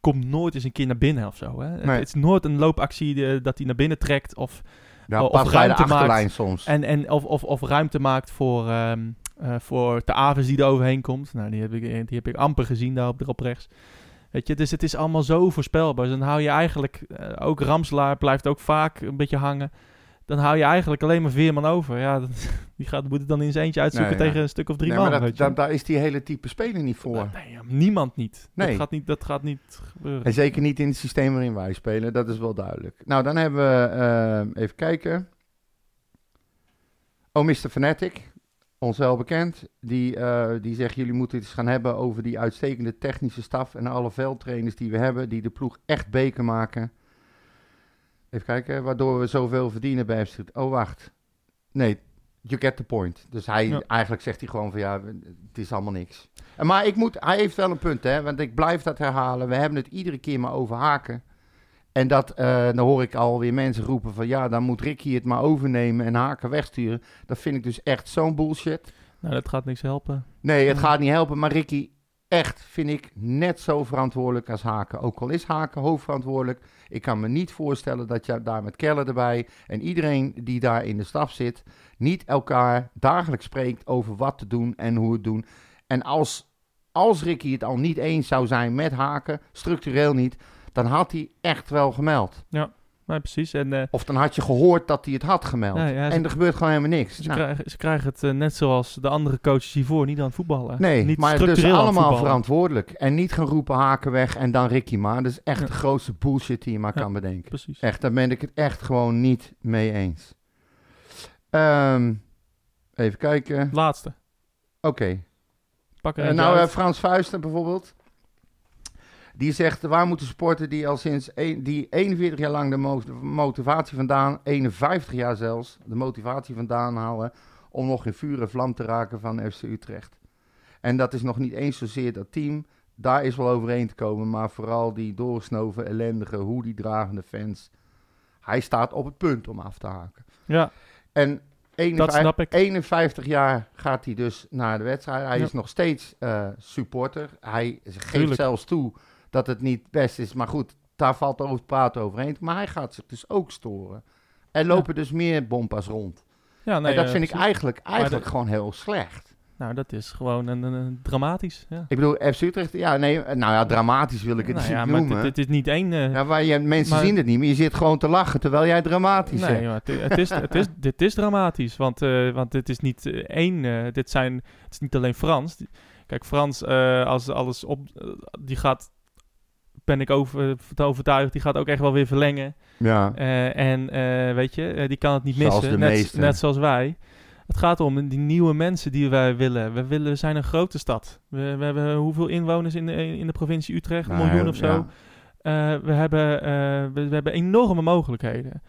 komt nooit eens een keer naar binnen of zo, hè. Het- Nee. Het is nooit een loopactie dat hij naar binnen trekt of, Ja, Of ruimte maakt. soms. en, en, of, of, of ruimte maakt voor, ehm eh, voor de Aves die er overheen komt. Nou, die heb ik, die heb ik amper gezien daar op, erop rechts. Weet je, dus het is allemaal zo voorspelbaar. Dus dan hou je eigenlijk, eh, ook Ramselaar blijft ook vaak een beetje hangen. Dan hou je eigenlijk alleen maar Veerman over. Ja, dat, die gaat, moet het dan in zijn eentje uitzoeken Nee, ja. tegen een stuk of drie Nee, man. maar dat, weet je. dat- daar is die hele type speler niet voor. Nee, ja, niemand niet. Nee. Dat gaat niet. Dat gaat niet gebeuren. En zeker niet in het systeem waarin wij spelen, dat is wel duidelijk. Nou, dan hebben we, eh, even kijken. Oh, Mr. Fanatic, ons wel bekend. Die, eh, die zegt, jullie moeten het eens gaan hebben over die uitstekende technische staf en alle veldtrainers die we hebben, die de ploeg echt beker maken. Even kijken, waardoor we zoveel verdienen bij FC Oh, wacht. Nee, you get the point. Dus hij, Ja. eigenlijk zegt hij gewoon van, ja, het is allemaal niks. Maar ik moet, hij heeft wel een punt, hè, want ik blijf dat herhalen. We hebben het iedere keer maar over haken. En dat, eh, dan hoor ik alweer mensen roepen van ja, dan moet Ricky het maar overnemen en haken wegsturen. Dat vind ik dus echt zo'n bullshit. Nou, dat gaat niks helpen. Nee, het gaat niet helpen, maar Ricky, echt vind ik net zo verantwoordelijk als Haken. Ook al is Haken hoofdverantwoordelijk. Ik kan me niet voorstellen dat je daar met Keller erbij en iedereen die daar in de staf zit, niet elkaar dagelijks spreekt over wat te doen en hoe het doen. En als, als Ricky het al niet eens zou zijn met Haken, structureel niet, dan had hij echt wel gemeld. Nee, precies. En eh, Of dan had je gehoord dat hij het had gemeld. Ja, ja, ze- en er gebeurt gewoon helemaal niks. ze, Nou, krijgen, ze krijgen het eh, net zoals de andere coaches hiervoor niet aan het voetballen. Nee, niet maar dus allemaal verantwoordelijk. En niet gaan roepen haken weg en dan Ricky maar. Dat is echt Ja. de grootste bullshit die je maar Ja. kan bedenken. Precies. Echt, daar ben ik het echt gewoon niet mee eens. Ehm, even kijken. Oké. Laatste. Pak er Eh, nou, Frans Vuisten bijvoorbeeld. Die zegt, waar moeten sporten die al sinds een, die 41 jaar lang de mo- motivatie vandaan, 51 jaar zelfs, de motivatie vandaan halen om nog in vuur en vlam te raken van FC Utrecht. En dat is nog niet eens zozeer dat team, daar is wel overeen te komen, maar vooral die doorgesnoven, ellendige, hoe die dragende fans. Hij staat op het punt om af te haken. ja, En 51, snap ik. 51 jaar gaat hij dus naar de wedstrijd. Hij Ja. is nog steeds eh, supporter. Hij geeft Tuurlijk. zelfs toe dat het niet best is. Maar goed, daar valt over te praten overheen. Maar hij gaat zich dus ook storen. Er lopen dus meer bompas rond. Ja, nee, en dat vind ik eigenlijk, eigenlijk gewoon heel slecht. Nou, dat is gewoon een, dramatisch. Ja. Ik bedoel, FC Utrecht, ja, nee, nou ja, dramatisch wil ik het Nou niet ja, maar noemen. dit, dit is niet één... ja, maar je, mensen maar- zien het niet, maar je zit gewoon te lachen terwijl jij dramatisch Nee, zegt. maar het, het is, het is, dit is dramatisch. Want, eh, want dit is niet eh, één. dit zijn, het is niet alleen Frans. Kijk, Frans, als alles op. die gaat. Ben ik over, van overtuigd, die gaat ook echt wel weer verlengen. Ja, Eh, en eh, weet je, eh, die kan het niet Zoals missen. Net, net zoals wij. Het gaat om die nieuwe mensen die wij willen. We, willen, we zijn een grote stad. We, we hebben hoeveel inwoners in de, in de provincie Utrecht? Een Nou, miljoen heel- of zo. ja. Eh, we, hebben, eh, we, we hebben enorme mogelijkheden.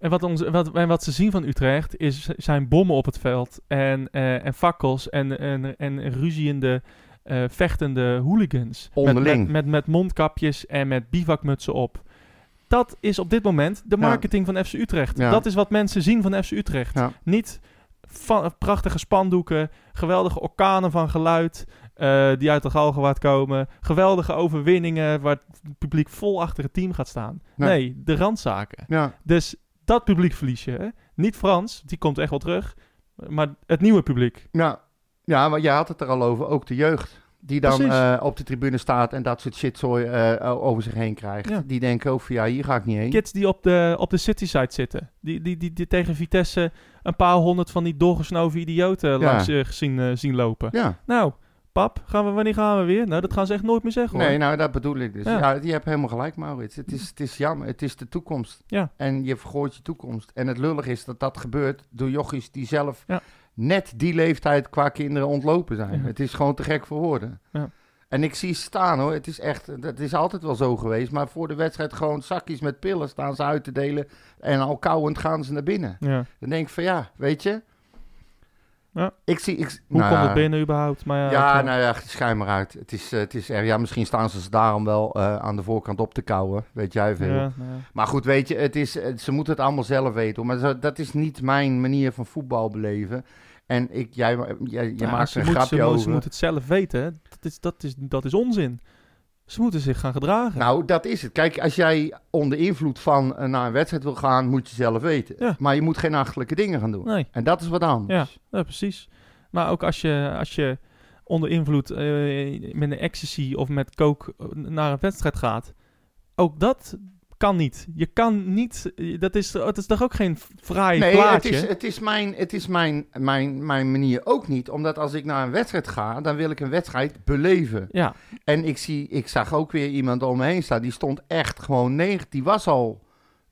En wat, ons, wat, en wat ze zien van Utrecht is, zijn bommen op het veld en, eh, en fakkels en, en, en ruziende, eh, vechtende hooligans. Met- Onderling. Met, met, met mondkapjes en met bivakmutsen op. Dat is op dit moment de Ja. marketing van FC Utrecht. Ja. Dat is wat mensen zien van FC Utrecht. Ja. Niet van, prachtige spandoeken, geweldige orkanen van geluid eh, die uit de Galgenwaard komen. Geweldige overwinningen waar het publiek vol achter het team gaat staan. Nee. Nee, de randzaken. Ja, Dus dat publiek verlies je. Hè? Niet Frans, die komt echt wel terug. Maar het nieuwe publiek. ja. Ja, maar jij had het er al over, ook de jeugd. Die dan eh, op de tribune staat en dat soort shitzooi eh, over zich heen krijgt. Ja. Die denken ook van ja, hier ga ik niet heen. Kids die op de, op de cityside zitten. Die, die, die, die tegen Vitesse een paar honderd van die doorgesnoven idioten langs eh, zien, zien lopen. Ja, Nou, pap, gaan we, wanneer gaan we weer? Nou, dat gaan ze echt nooit meer zeggen hoor. nee, nou dat bedoel ik dus. Ja, Ja. je hebt helemaal gelijk Maurits. Het is, het is jammer, het is de toekomst. Ja. En je vergooit je toekomst. En het lullig is dat dat gebeurt door jochies die zelf Ja. Net die leeftijd qua kinderen ontlopen zijn. Ja. Het is gewoon te gek voor woorden. Ja. En ik zie staan hoor, het is echt, dat is altijd wel zo geweest. Maar voor de wedstrijd gewoon zakjes met pillen staan ze uit te delen. En al kauwend gaan ze naar binnen. Ja. Dan denk ik van ja, weet je. Ja. Ik zie, ik, Hoe nou komt het binnen überhaupt? Maar ja, Ja, eh, nou ja, schijn maar uit. Het is, eh, het is erg. Ja, misschien staan ze daarom wel eh, aan de voorkant op te kouwen. Weet jij veel. ja, nou. Maar goed, weet je, het is, ze moeten het allemaal zelf weten. Maar dat is niet mijn manier van voetbal beleven. En ik, jij, jij, je Ja, maakt ze een moet- grapje ze, moet- over. Ze moeten het zelf weten. hè. Dat is, dat, is, dat is onzin. Ze moeten zich gaan gedragen. Nou, dat is het. Kijk, als jij onder invloed van eh, naar een wedstrijd wil gaan, moet je zelf weten. Ja. Maar je moet geen achterlijke dingen gaan doen. nee, En dat is wat anders. ja, ja, precies. Maar ook als je, als je onder invloed eh, met een ecstasy of met coke eh, naar een wedstrijd gaat. Ook dat kan niet. Je kan niet... Dat is, dat is toch ook geen fraai Nee, het plaatje? is, het is, mijn, het is mijn, mijn, mijn manier ook niet. Omdat als ik naar een wedstrijd ga, dan wil ik een wedstrijd beleven. Ja, En ik, zie, ik zag ook weer iemand om me heen staan. Die stond echt gewoon negen. Die was al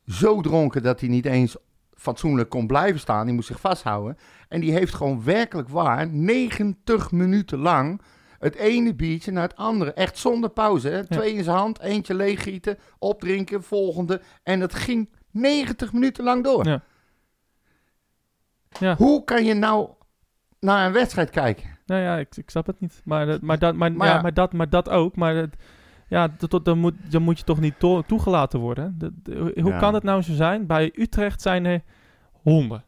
zo dronken dat hij niet eens fatsoenlijk kon blijven staan. Die moest zich vasthouden. En die heeft gewoon werkelijk waar 90 minuten lang het ene biertje naar het andere. Echt zonder pauze. Hè? Twee in zijn hand, eentje leeggieten, opdrinken, volgende. En het ging 90 minuten lang door. Ja. Ja. Hoe kan je nou naar een wedstrijd kijken? nou ja, ik, ik snap het niet. Maar, dat- maar, dat, maar, Maar ja, maar, dat, maar dat ook. Maar dat, ja, dat, dat- dan, moet, dan moet je toch niet to- toegelaten worden. Dat- de- hoe kan het nou zo zijn? Bij Utrecht zijn er honden.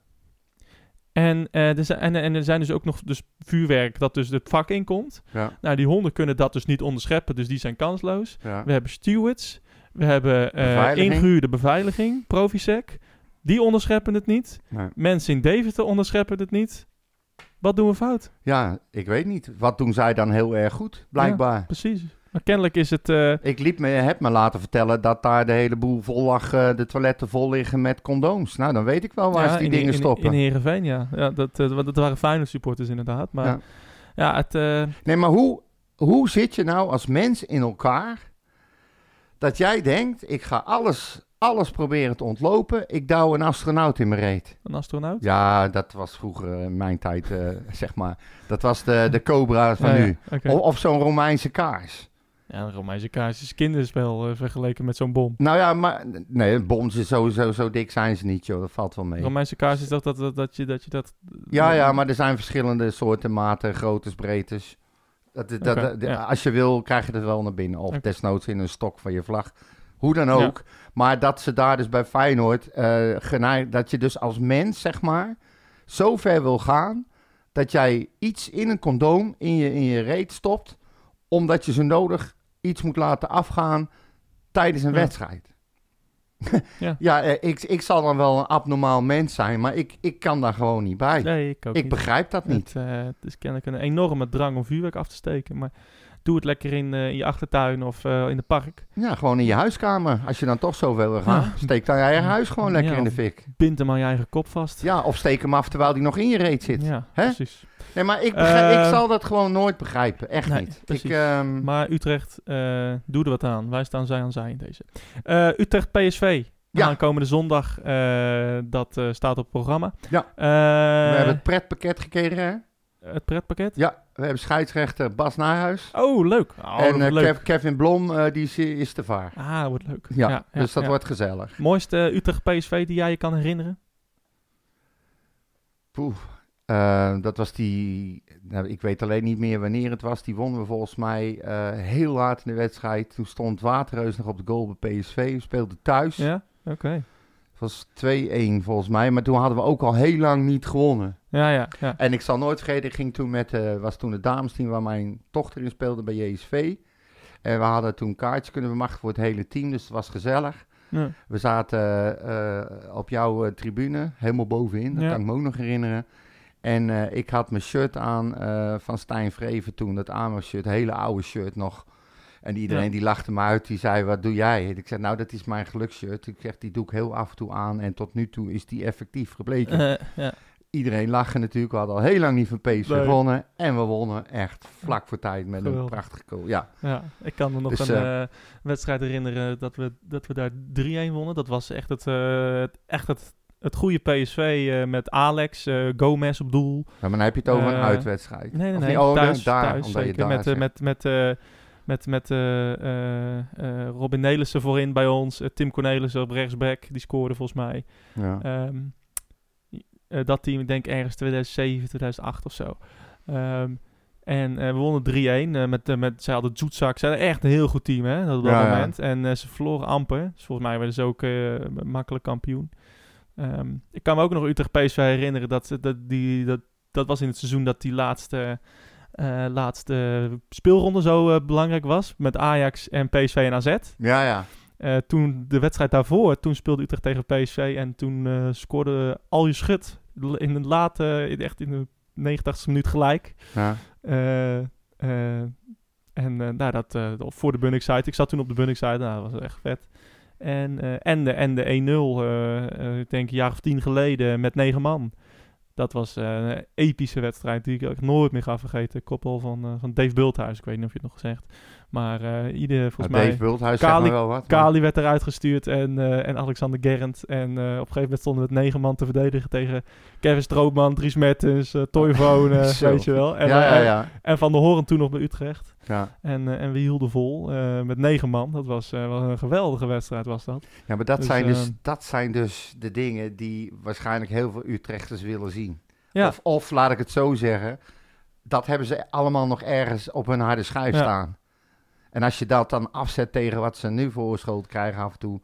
En, eh, er zijn, en, en er zijn dus ook nog dus vuurwerk dat dus het vak inkomt. Ja, Nou, die honden kunnen dat dus niet onderscheppen, dus die zijn kansloos. ja. We hebben stewards. We hebben Beveiliging. ingehuurde beveiliging, Provisec. Die onderscheppen het niet. Nee. Mensen in Deventer onderscheppen het niet. Wat doen we fout? ja, ik weet niet. Wat doen zij dan heel erg goed, blijkbaar? Precies. Maar kennelijk is het... eh, Ik liep me, heb me laten vertellen dat daar de hele boel vol lag, eh, de toiletten vol liggen met condooms. Nou, dan weet ik wel waar ja, ze die in, dingen in, stoppen. In Heerenveen, ja. ja dat, eh, dat waren Feyenoord supporters inderdaad. Maar ja, Ja. het... Nee, maar hoe, hoe zit je nou als mens in elkaar dat jij denkt, ik ga alles, alles proberen te ontlopen, ik douw een astronaut in mijn reet. een astronaut? Ja, dat was vroeger in mijn tijd, zeg maar. Dat was de, de Cobra van nu. of zo'n Romeinse kaars. Ja, een Romeinse kaars is kinderspel eh, vergeleken met zo'n bom. Nou ja, maar nee, boms is sowieso zo dik zijn ze niet, joh. Dat valt wel mee. Romeinse kaars is toch dat, dat, dat, je, dat je dat... Ja, ja, maar er zijn verschillende soorten, maten, groottes, breedtes. Dat, dat, dat- ja. Als je wil, krijg je het wel naar binnen. Of Oké. desnoods in een stok van je vlag. Hoe dan ook. Maar dat ze daar dus bij Feyenoord, geneigd, dat je dus als mens, zeg maar, zo ver wil gaan dat jij iets in een condoom in je, in je reet stopt, omdat je zo nodig iets moet laten afgaan tijdens een Ja. wedstrijd. Ja. ja, eh, ik, ik zal dan wel een abnormaal mens zijn, maar ik, ik kan daar gewoon niet bij. Nee, ik ook ik niet. begrijp dat niet. Het, eh, het is kennelijk een enorme drang om vuurwerk af te steken. Maar doe het lekker in, eh, in je achtertuin of in de park. Ja, gewoon in je huiskamer. Als je dan toch zo wil gaan, Ja. steek dan je eigen huis gewoon lekker Ja, in de fik. Bind hem aan je eigen kop vast. Ja, of steek hem af terwijl die nog in je reet zit. Ja, Hè? precies. Nee, maar ik, begrijp, Eh, ik zal dat gewoon nooit begrijpen. Echt nee, niet. precies. Ik, ehm, Maar Utrecht, eh doe er wat aan. Wij staan zij aan zij in deze. Eh, Utrecht PSV. Ja. Aankomende zondag. dat staat op het programma. Ja. We hebben het pretpakket gekregen, hè? het pretpakket. Ja, we hebben scheidsrechter Bas Nijhuis. Oh, leuk. Oh, en leuk. Kev- Kevin Blom, die is, is te vaar. Ah, wordt leuk. Ja, dus dat ja. wordt gezellig. Mooiste Utrecht PSV die jij je kan herinneren? Poeh. Eh, dat was die, nou, ik weet alleen niet meer wanneer het was. Die wonnen we volgens mij eh, heel laat in de wedstrijd. Toen stond Waterreus nog op de goal bij PSV. We speelden thuis. Ja, oké. Het was 2-1 volgens mij. Maar toen hadden we ook al heel lang niet gewonnen. Ja, ja, ja. En ik zal nooit vergeten, ik ging toen met, eh, was toen het damesteam waar mijn dochter in speelde bij JSV. En we hadden toen kaartjes kunnen bemachtigen voor het hele team, dus het was gezellig. Ja. We zaten eh, op jouw tribune, helemaal bovenin, dat kan ik me ook nog herinneren. En eh, ik had mijn shirt aan eh, van Stijn Vreven toen, dat Amos-shirt, hele oude shirt nog. En iedereen Ja. die lachte me uit, die zei, wat doe jij? En ik zei, nou, dat is mijn geluksshirt. Ik zeg, die doe ik heel af en toe aan en tot nu toe is die effectief gebleken. Eh, ja. Iedereen lachen natuurlijk. We hadden al heel lang niet van PSV gewonnen. En we wonnen echt vlak voor tijd met een prachtige goal. Ja, Ja, ik kan me nog Dus, een wedstrijd herinneren dat we, dat we daar 3-1 wonnen. Dat was echt het, het- echt het, het goede PSV eh, met Alex, eh, Gomez op doel. maar dan heb je het over een Eh, uitwedstrijd. Nee, nee, Of nee. niet? Oh, thuis, daar, thuis omdat je zeker. daar met, zegt. met, met, met, met eh, Robin Nelissen voorin bij ons. Tim Cornelissen op rechtsback, die scoorde volgens mij. Ja. Ehm, eh, dat team, ik denk ergens 2007, 2008 of zo. Ehm, en we wonnen 3-1. eh, met, eh, met, zij hadden Zoetzak. Ze hadden echt een heel goed team hè, op dat Ja, ja. moment. En ze verloren amper. Dus volgens mij werden ze ook makkelijk kampioen. Ehm, ik kan me ook nog Utrecht PSV herinneren. Dat, dat, die, dat, dat was in het seizoen dat die laatste, eh, laatste speelronde zo eh, belangrijk was. Met Ajax en PSV en AZ. ja, ja. Eh, toen de wedstrijd daarvoor, toen speelde Utrecht tegen PSV en toen scoorde Al je Schut in de late, in- echt in de 89e minuut gelijk. ja. En nou, dat voor de Bunnik site. Ik zat toen op de Bunnik site, nou, dat was echt vet. En, eh, en de, en de 1-0, eh, eh, ik denk een jaar of tien geleden met negen man. Dat was een epische wedstrijd die ik nooit meer ga vergeten. Koppel van, van Dave Bulthuis, ik weet niet of je het nog gezegd. Maar eh ieder, volgens Nou, mij... Dave Bulthuis Kali- maar wel wat. maar- Kali werd eruit gestuurd en, eh, en Alexander Gerrand. En eh, op een gegeven moment stonden we met negen man te verdedigen tegen Kevin Stroopman, Dries Mertens, uh, Toivonen, Zo. weet je wel. En, ja, ja, ja. en Van de Horen toen nog bij Utrecht. ja. En, en we hielden vol met negen man. Dat was, was een geweldige wedstrijd was dat. Ja, maar dat, Dus, zijn dus, dat zijn dus de dingen die waarschijnlijk heel veel Utrechters willen zien. Ja, Of, of laat ik het zo zeggen, dat hebben ze allemaal nog ergens op hun harde schijf Ja. staan. En als je dat dan afzet tegen wat ze nu voorschot krijgen af en toe,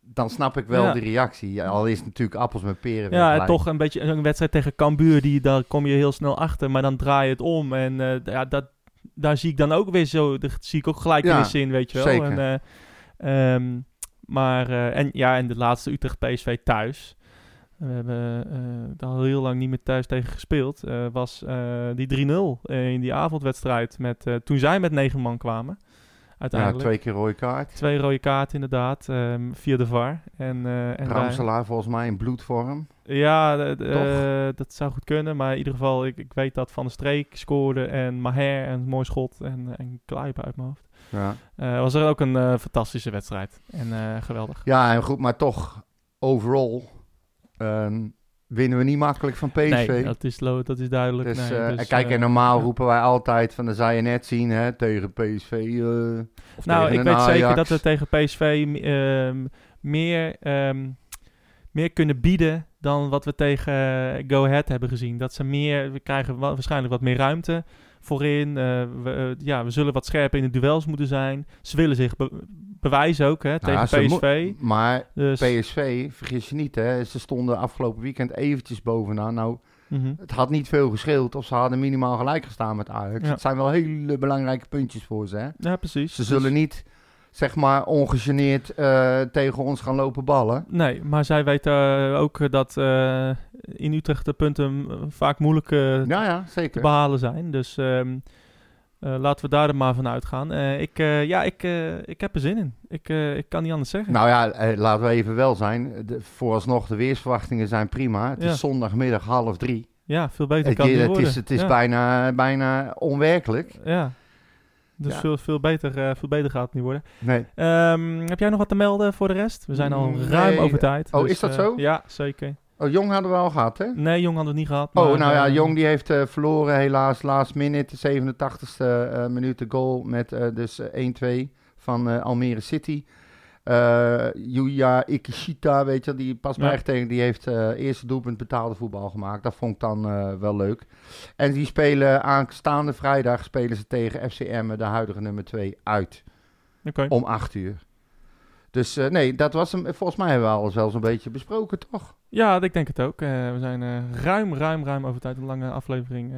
dan snap ik wel Ja. de reactie. Al is het natuurlijk appels met peren. ja en toch een beetje een wedstrijd tegen Cambuur. Die, daar kom je heel snel achter, maar dan draai je het om. En eh, ja, dat, daar zie ik dan ook weer zo, daar zie ik ook gelijk Ja, in de zin, weet je wel. zeker. En, eh, ehm, maar, eh, en ja, en de laatste Utrecht PSV thuis. We hebben daar al heel lang niet meer thuis tegen gespeeld. was die 3-0 eh, in die avondwedstrijd. Met, toen zij met negen man kwamen. Ja, Uiteindelijk. twee keer rode kaart. Twee rode kaarten inderdaad, ehm, via de VAR. En, eh, en Ramselaar volgens mij in bloedvorm. ja, eh, dat zou goed kunnen. Maar in ieder geval, ik, ik weet dat Van der Streek scoorde en Maher en mooi schot en, en Kluipen uit mijn hoofd. Ja. Eh, was er ook een eh, fantastische wedstrijd. En eh, geweldig. ja, en goed, maar toch, overall ehm, winnen we niet makkelijk van PSV. Nee, dat is, dat is duidelijk. Dus, nee, eh, dus, en kijk, eh, en normaal ja. roepen wij altijd van, dan zou je net zien, hè, tegen PSV. eh, of Nou, tegen ik weet zeker dat we tegen PSV ehm, meer, ehm, meer kunnen bieden dan wat we tegen eh, Go Ahead hebben gezien. Dat ze meer, we krijgen wa- waarschijnlijk wat meer ruimte. Voorin. eh, we, eh, ja, we zullen wat scherper in de duels moeten zijn. Ze willen zich be- bewijzen ook hè, Nou tegen PSV. maar Dus, PSV, vergis je niet, hè, ze stonden afgelopen weekend eventjes bovenaan. Nou, mhm. het had niet veel gescheeld of ze hadden minimaal gelijk gestaan met Ajax. Ja. Het zijn wel hele belangrijke puntjes voor ze. Hè? Ja, precies. Ze Dus- zullen niet, zeg maar, ongegeneerd eh, tegen ons gaan lopen ballen. Nee, maar zij weten eh, ook dat eh, in Utrecht de punten eh, vaak moeilijk Ja, ja, te zeker. behalen zijn. Dus ehm, eh, laten we daar er maar van uitgaan. Ik, ja, ik, ik heb er zin in. Ik, ik kan niet anders zeggen. Nou ja, laten we even wel zijn. De, vooralsnog, de weersverwachtingen zijn prima. Het Ja. is zondagmiddag half drie. ja, veel beter Het, kan het het worden. is, het is ja. bijna, bijna onwerkelijk. Ja. Dus Ja. Veel, veel, beter, eh, veel beter gaat het niet worden. Nee. Ehm, heb jij nog wat te melden voor de rest? We zijn al Mm, ruim over tijd. Oh, dus, is dat eh, zo? Ja, zeker. Oh, Jong hadden we al gehad, hè? Nee, Jong hadden we het niet gehad. Oh, nou ja, eh, Jong die heeft verloren helaas last minute, 87ste eh minuut de goal met dus eh, 1-2 van Almere City. Eh Yuya Ikishita, weet je, die pas Ja. tegen, die heeft eh eerste doelpunt betaalde voetbal gemaakt. Dat vond ik dan eh, wel leuk. En die spelen aanstaande vrijdag spelen ze tegen FCM, de huidige nummer 2, uit om 8 uur. Dus nee, dat was hem. Volgens mij hebben we alles wel zo'n beetje besproken, toch? Ja, ik denk het ook. We zijn ruim, ruim, ruim over tijd. Een lange aflevering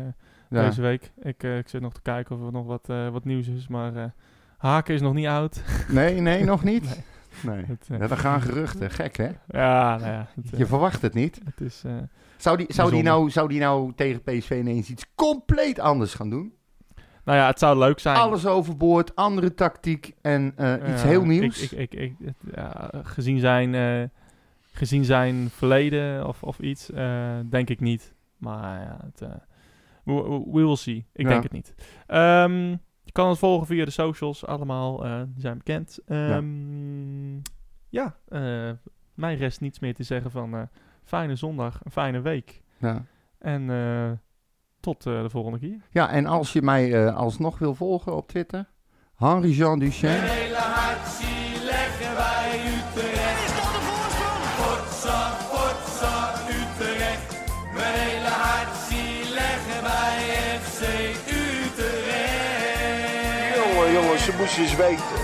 Ja. deze week. Ik, ik zit nog te kijken of er nog wat, wat nieuws is, maar Haken is nog niet oud. Nee, nee, nog niet. Nee. Nee. Het, eh, Ja, dan gaan geruchten. Gek, hè? ja, nou ja. Het, eh, Je verwacht het niet. het is... eh, Zou die, zou, die nou, zou die nou tegen PSV ineens iets compleet anders gaan doen? nou ja, het zou leuk zijn. Alles overboord, andere tactiek en iets heel nieuws? Ik, ik, ik, ja, gezien, zijn, gezien zijn verleden of, of iets, denk ik niet. Maar ja, het, we, we- will see. Ik Ja. denk het niet. Ehm, je kan ons volgen via de socials, allemaal eh, die zijn bekend. Ehm, ja, eh, mij rest niets meer te zeggen van eh, fijne zondag, een fijne week. ja. En tot de volgende keer. ja, en als je mij alsnog wil volgen op Twitter, Henri-Jean Duchesne. FC Utrecht.